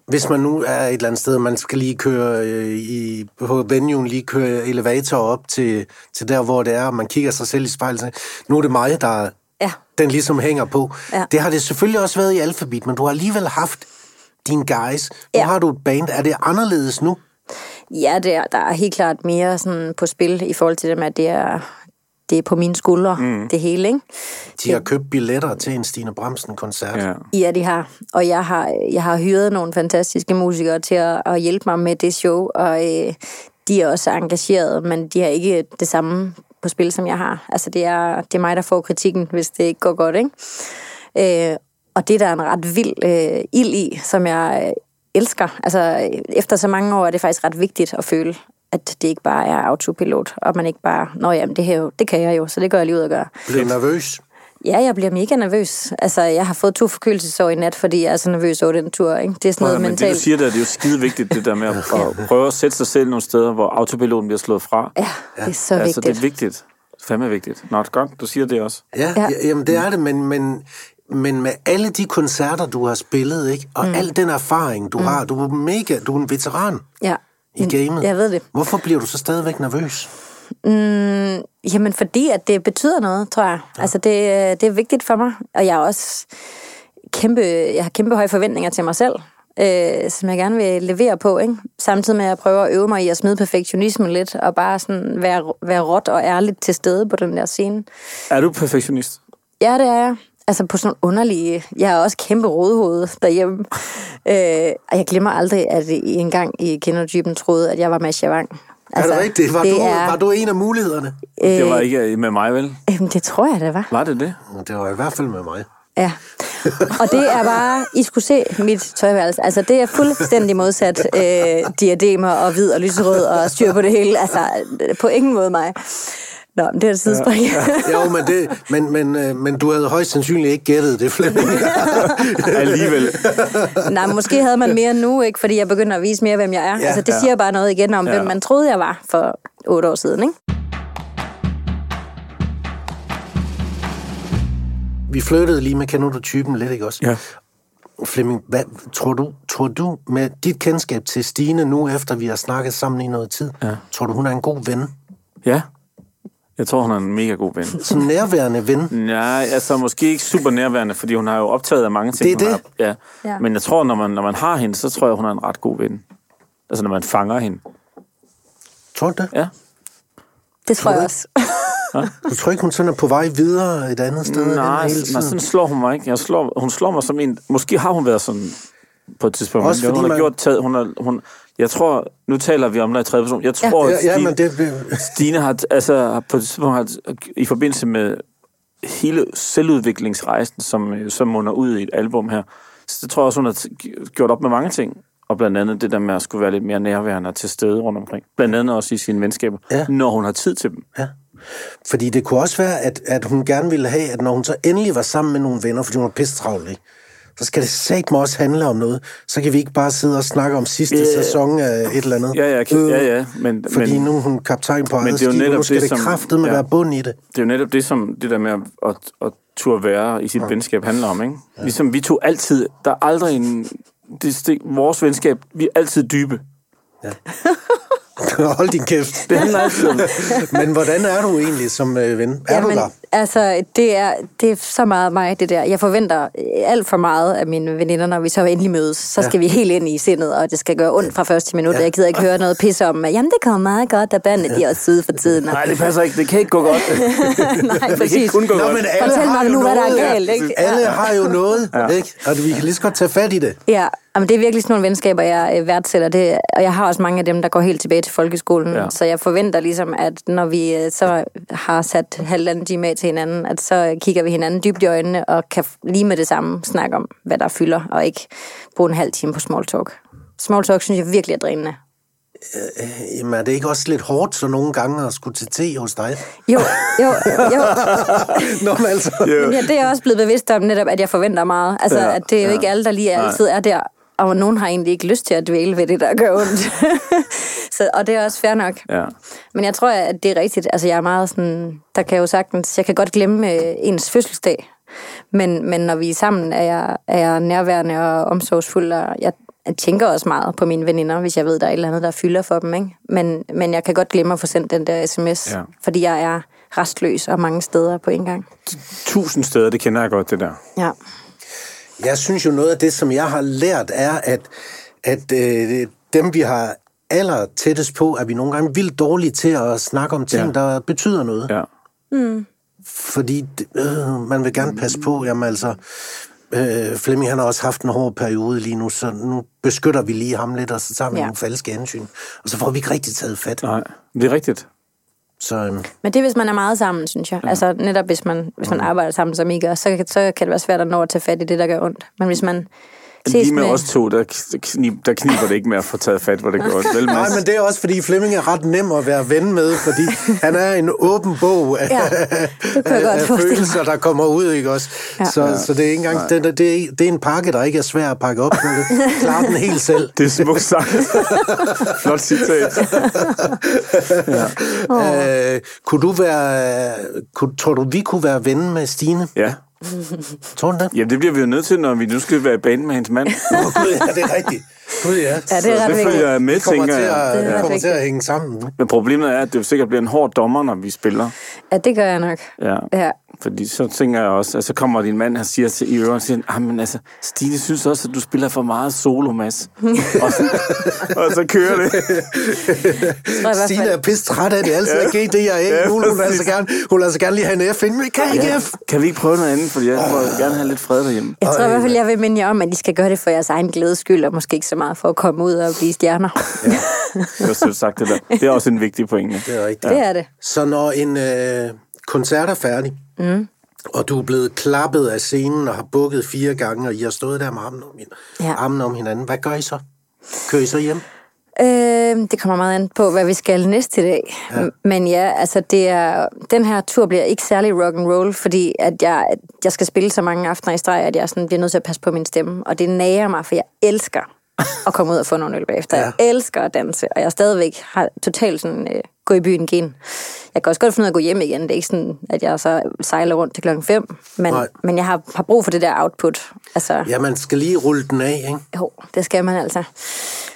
hvis man nu er et eller andet sted, man skal lige køre øh, i, på venuen, lige køre elevator op til, til der, hvor det er, og man kigger sig selv i spejlet, nu er det mig, der Ja. den ligesom hænger på. Ja. Det har det selvfølgelig også været i Alphabet, men du har alligevel haft dine guys. Nu Ja. har du et band. Er det anderledes nu? Ja, det er, der er helt klart mere sådan på spil i forhold til det med, at det er, det er på mine skuldre, mm. det hele, ikke? De har købt billetter til en Stine Bramsen-koncert. Ja. Ja, de har. Og jeg har, jeg har hyret nogle fantastiske musikere til at, at hjælpe mig med det show, og øh, de er også engageret, men de har ikke det samme på spil, som jeg har. Altså, det er, det er mig, der får kritikken, hvis det ikke går godt, ikke? Øh, og det der er en ret vild øh, ild i, som jeg øh, elsker. Altså, efter så mange år er det faktisk ret vigtigt at føle, at det ikke bare er autopilot, og man ikke bare, nå jamen, det, her, jo- det kan jeg jo, så det går jeg lige ud og gør. Blev nervøs. Ja, jeg bliver mega nervøs. Altså, jeg har fået to forkølelsesår i nat, fordi jeg er så nervøs over den tur. Ikke? Det er sådan noget at- men det, mentalt. du siger der, det er jo skide vigtigt, det der med at, prøve at sætte sig selv nogle steder, hvor autopiloten bliver slået fra. Ja, det er så altså, vigtigt. det er vigtigt. Fandme vigtigt. Nå, godt, du siger det også. Ja, Ja. ja. jamen det er det, men, men, men med alle de koncerter, du har spillet, ikke? og mm. al den erfaring, du mm. har, du er mega, du er en veteran Ja. i gamet. Jeg ved det. Hvorfor bliver du så stadigvæk nervøs? Mm, jamen, fordi at det betyder noget, tror jeg. Ja. Altså, det, det er vigtigt for mig. Og jeg er også kæmpe, jeg har kæmpe høje forventninger til mig selv, øh, som jeg gerne vil levere på, ikke? Samtidig med at jeg prøver at øve mig i at smide perfektionismen lidt, og bare sådan være, være råt og ærligt til stede på den der scene. Er du perfektionist? Ja, det er jeg. Altså på sådan nogle underlige... Jeg er også kæmpe rodhoved derhjemme. Øh, og jeg glemmer aldrig, at I engang i Kendertypen troede, at jeg var Masha Wang. Altså, er det rigtigt? Var, det du, er, var du en af mulighederne? Det var ikke med mig, vel? Øhm, det tror jeg, det var. Var det det? Det var i hvert fald med mig. Ja. Og det er bare, I skulle se mit tøjværelse. Altså, det er fuldstændig modsat [laughs] øh, diademer og hvid og lyserød og styr på det hele. Altså, på ingen måde mig. Nå, men det er et sidespring. Ja. Jo, men, det, men, men, øh, men du havde højst sandsynligt ikke gættet det, Flemming. [laughs] Alligevel. Nej, måske havde man mere nu, ikke? Fordi jeg begynder at vise mere, hvem jeg er. Ja, altså, det ja. siger bare noget igen om, Ja. hvem man troede, jeg var for otte år siden, ikke? Vi flyttede lige med, kender du typen lidt, ikke også? Ja. Flemming, hvad tror du, tror du med dit kendskab til Stine nu, efter vi har snakket sammen i noget tid, Ja. tror du, hun er en god ven? Ja. Jeg tror, hun er en mega god ven. Som nærværende ven? Nej, altså måske ikke super nærværende, fordi hun har jo optaget af mange ting. Det er hun det. Har, ja. Ja. Men jeg tror, når man, når man har hende, så tror jeg, hun er en ret god ven. Altså, når man fanger hende. Tror du det? Ja. Det tror du jeg også. Du tror ikke, hun sådan er på vej videre et andet sted Nej, hele nej, tiden? sådan slår hun mig ikke. Jeg slår, hun slår mig som en... Måske har hun været sådan på et tidspunkt. Også hun fordi har man- gjort taget... Hun har, hun, jeg tror... Nu taler vi om dig i tredje person. Jeg tror, Ja, at ja, Stine, men det, Stine har, altså, på et tidspunkt har, i forbindelse med hele selvudviklingsrejsen, som, øh, som munder ud i et album her, så det tror jeg også, hun har gjort op med mange ting. Og blandt andet det der med at skulle være lidt mere nærværende og til stede rundt omkring. Blandt andet også i sine venskaber, Ja. når hun har tid til dem. ja. Fordi det kunne også være, at, at hun gerne ville have, at når hun så endelig var sammen med nogle venner, fordi hun var pisse travlt, ikke? Så skal det satme også handle om noget. Så kan vi ikke bare sidde og snakke om sidste Ja. sæson af et eller andet. Ja, ja, Øh, ja, ja. Men, Fordi men, nu er hun kaptajn på eget er skib, nu skal det, det, som- kraftet med ja. være bund i det. det er jo netop det, som det der med at, at, at turde være i sit venskab handler om. Ikke? Ligesom vi to altid... Der er aldrig en... Det, det, vores venskab, vi er altid dybe. [laughs] Hold din kæft. Det handler altid om... [laughs] Men hvordan er du egentlig som øh, ven? Er du der? Altså, det er, det er så meget mig, det der. Jeg forventer alt for meget af mine veninder, når vi så endelig mødes. Så Ja. skal vi helt ind i sindet, og det skal gøre ondt fra første minut. Ja. Jeg gider ikke høre noget pis om, at jamen, det kommer meget godt, da bandet de er også søde for tiden. Nej, det passer ikke. Det kan ikke gå godt. [laughs] Nej, Det kan præcis. ikke kun gå Nå, godt. men alle Fortæl har mig jo nu, hvad der er noget. galt, ikke? Alle har jo noget, ikke? Og vi kan lige så godt tage fat i det. Ja, jamen, det er virkelig sådan nogle venskaber, jeg øh, værdsætter. Det, og jeg har også mange af dem, der går helt tilbage til folkeskolen. Ja. Ja. Så jeg forventer ligesom, at når vi øh, så har sat halvanden time af til hinanden, at så kigger vi hinanden dybt i øjnene og kan lige med det samme snakke om, hvad der fylder, og ikke bruge en halv time på small talk. Small talk synes jeg virkelig er drænende. Jamen, er det ikke også lidt hårdt så nogle gange at skulle til te hos dig? Jo, jo, jo. [laughs] Nå, men altså... Men ja, det er jeg også blevet bevidst om netop, at jeg forventer meget. Altså, Ja, at det er jo ja. ikke alle, der lige altid er der. Og nogen har egentlig ikke lyst til at dvæle ved det, der gør ondt. [laughs] så, og det er også fair nok. Ja. Men jeg tror, at det er rigtigt. Altså, jeg er meget sådan... Der kan jeg jo sagtens... Jeg kan godt glemme øh, ens fødselsdag. Men, men når vi er sammen, er jeg, er jeg nærværende og omsorgsfuld. Og jeg, jeg tænker også meget på mine veninder, hvis jeg ved, der er et eller andet, der fylder for dem. Ikke? Men, men jeg kan godt glemme at få sendt den der sms. Ja. Fordi jeg er restløs og mange steder på en gang. Tusind steder, det kender jeg godt, det der. Ja. Jeg synes jo, noget af det, som jeg har lært, er, at, at øh, dem, vi har aller tættest på, er vi nogle gange vildt dårlige til at snakke om ting, Ja. der betyder noget. Ja. Mm. Fordi øh, man vil gerne passe på, jamen altså, øh, Flemming han har også haft en hård periode lige nu, så nu beskytter vi lige ham lidt, og så tager vi Ja. ja. nogle falske hensyn. Og så får vi ikke rigtig taget fat. Nej, det er rigtigt. Så øh, Men det er, hvis man er meget sammen, synes jeg. Ja. Altså netop hvis man, hvis man arbejder sammen, som I gør, så, så kan det være svært at nå at tage fat i det, der gør ondt. Men hvis man Lige med med... os to, der, knib, der kniber det ikke med at få taget fat, hvor det går. [laughs] Vel, Nej, men det er også, fordi Flemming er ret nem at være ven med, fordi han er en åben bog af, Ja, det kan jeg godt af mig. følelser, der kommer ud, ikke også? Ja. Ja. Så, så det er ikke engang, det, det, er, det er en pakke, der ikke er svær at pakke op, men det klarer den helt selv. [laughs] Det er smukt sagt. [laughs] Flot citat. Øh, kunne du være, kunne, tror du, vi kunne være ven med Stine? Ja. Tror du det? Jamen, det bliver vi jo nødt til, når vi nu skal være i banen med hendes mand. [laughs] Åh, Gud, ja, det er rigtigt. Gud, ja. Ja, det er Så ret det følger jeg med, Det kommer, tænker til jeg. at, Det er det kommer til at hænge sammen. Men problemet er, at det jo sikkert bliver en hård dommer, når vi spiller. Ja, det gør jeg nok. Ja. Ja. Fordi så tænker jeg også, at så kommer din mand, han siger til i øvrigt, siger, "Ah, men altså, Stine synes også, at du spiller for meget solo, Mads. og, så, [laughs] og så kører det. Tror jeg Stine er pisse træt af det. Altid er GD og Ja, A. Hun, hun, vil altså gerne, hun vil altså gerne lige have en F? Men kan ikke F. Kan vi ikke prøve noget andet, fordi jeg må gerne have lidt fred derhjemme. Jeg tror i hvert fald, jeg vil minde jer om, at I skal gøre det for jeres egen glædes skyld, og måske ikke så meget for at komme ud og blive stjerner. [laughs] Det var selv sagt det der. Det er også en vigtig pointe. Det er rigtigt. Det er det. Så når en øh, koncert er færdig, mm. og du er blevet klappet af scenen og har bukket fire gange, og I har stået der med armen om, hin- Ja. armen om hinanden, hvad gør I så? Kører I så hjem? Øh, det kommer meget an på, hvad vi skal næste dag. Ja. Men ja, altså det er, den her tur bliver ikke særlig rock and roll, fordi at jeg, jeg skal spille så mange aftener i streg, at jeg sådan bliver nødt til at passe på min stemme. Og det nager mig, for jeg elsker [laughs] at komme ud og få nogle øl bagefter. Ja. Jeg elsker at danse, og jeg stadigvæk har totalt sådan, øh, gå i byen gen. Jeg kan også godt finde ud af at gå hjem igen. Det er ikke sådan, at jeg så sejler rundt til klokken 5, men, Nej. men jeg har, har brug for det der output. Altså, Ja, man skal lige rulle den af, ikke? jo, det skal man altså.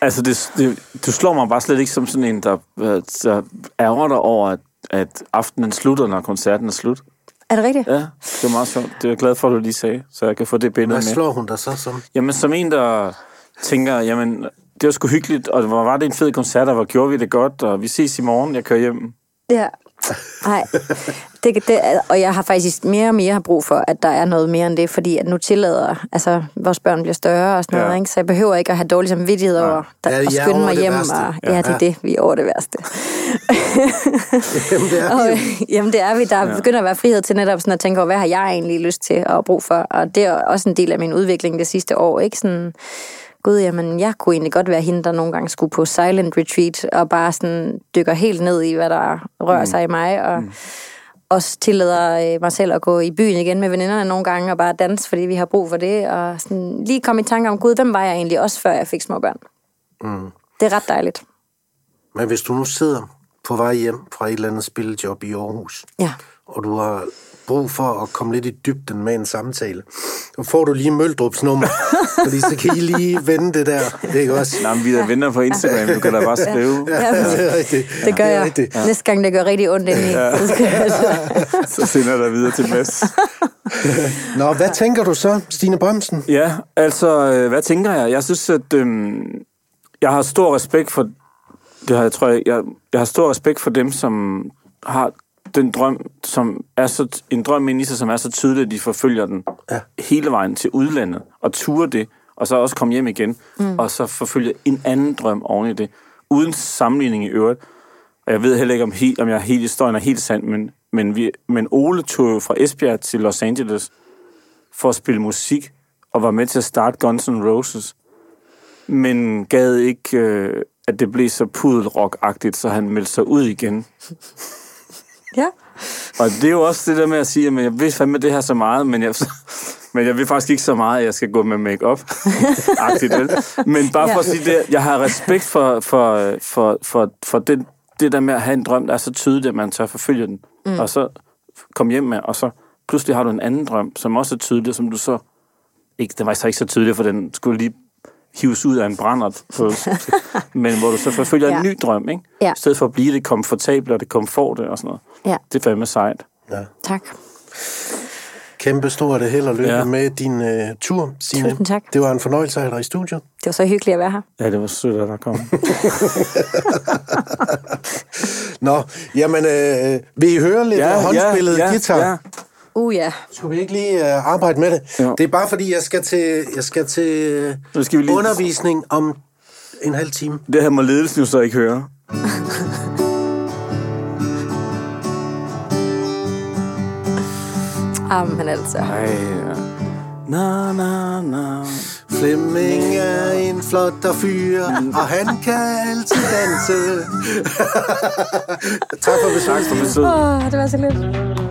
Altså, det, det, du slår mig bare slet ikke som sådan en, der, der ærger dig over, at, at aftenen slutter, når koncerten er slut. Er det rigtigt? Ja, det er meget sjovt. Det er jeg glad for, at du lige sagde, så jeg kan få det billede Hvad med. slår hun der så som? Jamen, som en, der tænker, jamen, det var sgu hyggeligt, og hvor var det en fed koncert, og hvor gjorde vi det godt, og vi ses i morgen, jeg kører hjem. Ja. Nej, det, det, og jeg har faktisk mere og mere brug for, at der er noget mere end det, fordi at nu tillader, altså vores børn bliver større og sådan Ja. noget, ikke? så jeg behøver ikke at have dårlig samvittighed over Ja, at er skynde mig hjem. værste. Og, ja, det er Ja. det, vi er over det værste. [laughs] Jamen, det er Og, jo. jamen det er vi. Der ja. begynder at være frihed til netop sådan at tænke over, hvad har jeg egentlig lyst til og brug for? Og det er også en del af min udvikling det sidste år. Ikke sådan, gud, jamen jeg kunne egentlig godt være hende, der nogle gange skulle på silent retreat og bare sådan dykker helt ned i, hvad der rører mm. sig i mig. Og mm. også tillader øh, mig selv at gå i byen igen med veninderne nogle gange og bare danse, fordi vi har brug for det. Og sådan lige komme i tanke om, gud, hvem var jeg egentlig også, før jeg fik små børn? Mm. Det er ret dejligt. Men hvis du nu sidder på vej hjem fra et eller andet spillejob i Aarhus, Ja. og du har brug for at komme lidt i dybden med en samtale, så får du lige Møldrups nummer, [laughs] fordi så kan I lige vende det der, ikke også? Nej, men vi er der venner på Instagram, du kan da bare skrive. Ja, det er rigtigt. det gør det er jeg. rigtigt. Næste gang, det gør rigtig ondt indeni. så skal jeg altså- [laughs] Så sender jeg dig videre til Mads. [laughs] Nå, hvad tænker du så, Stine Bremsen? Ja, altså, øh, hvad tænker jeg? Jeg synes, at øhm, jeg har stor respekt for, det har jeg, tror jeg, jeg, jeg har stor respekt for dem, som har den drøm, som er så, en drøm ind i sig, som er så tydelig, at de forfølger den Ja. hele vejen til udlandet, og ture det, og så også komme hjem igen, mm. og så forfølge en anden drøm oven i det, uden sammenligning i øvrigt. Og jeg ved heller ikke, om, helt, om jeg helt historien er helt sand, men, men, vi, men Ole tog jo fra Esbjerg til Los Angeles for at spille musik, og var med til at starte Guns N' Roses, men gad ikke, øh, at det blev så pudelrock-agtigt, så han meldte sig ud igen. [laughs] Ja. Og det er jo også det der med at sige, at jeg vil fandme det her så meget, men jeg, [laughs] men jeg vil faktisk ikke så meget, at jeg skal gå med make-up. [laughs] Men bare for at sige det, jeg har respekt for, for, for, for, for det, det der med at have en drøm, der er så tydelig, at man tør forfølge den. Mm. Og så komme hjem med, og så pludselig har du en anden drøm, som også er tydelig, som du så... Ikke, den var så ikke så tydelig, for den skulle lige hives ud af en brændert, [laughs] men hvor du så forfølger Ja. en ny drøm, ikke? Ja. I stedet for at blive det komfortable og det komforte og sådan noget. Ja, Det er fandme sejt. Ja. tak. Kæmpe stort held og lykke ja. Ja. med din uh, tur, Signe. Tusind tak. Det var en fornøjelse at have dig i studiet. Det var så hyggeligt at være her. Ja, det var sødt, at der kom. [laughs] Nå, jamen, øh, vil I høre lidt ja, håndspillet ja, guitar? Ja. Uh ja. Skulle vi ikke lige uh, arbejde med det? Jo. Det er bare fordi, jeg skal til, jeg skal til skal vi lige- undervisning om en halv time. Det her må ledelsen jo så ikke høre. [laughs] Amen altså. Ej, ja. Na, na, na. Flemming er en flot fyr, og han kan altid danse. [laughs] tak for besøget. Tak for besøget. Åh, det var så lidt.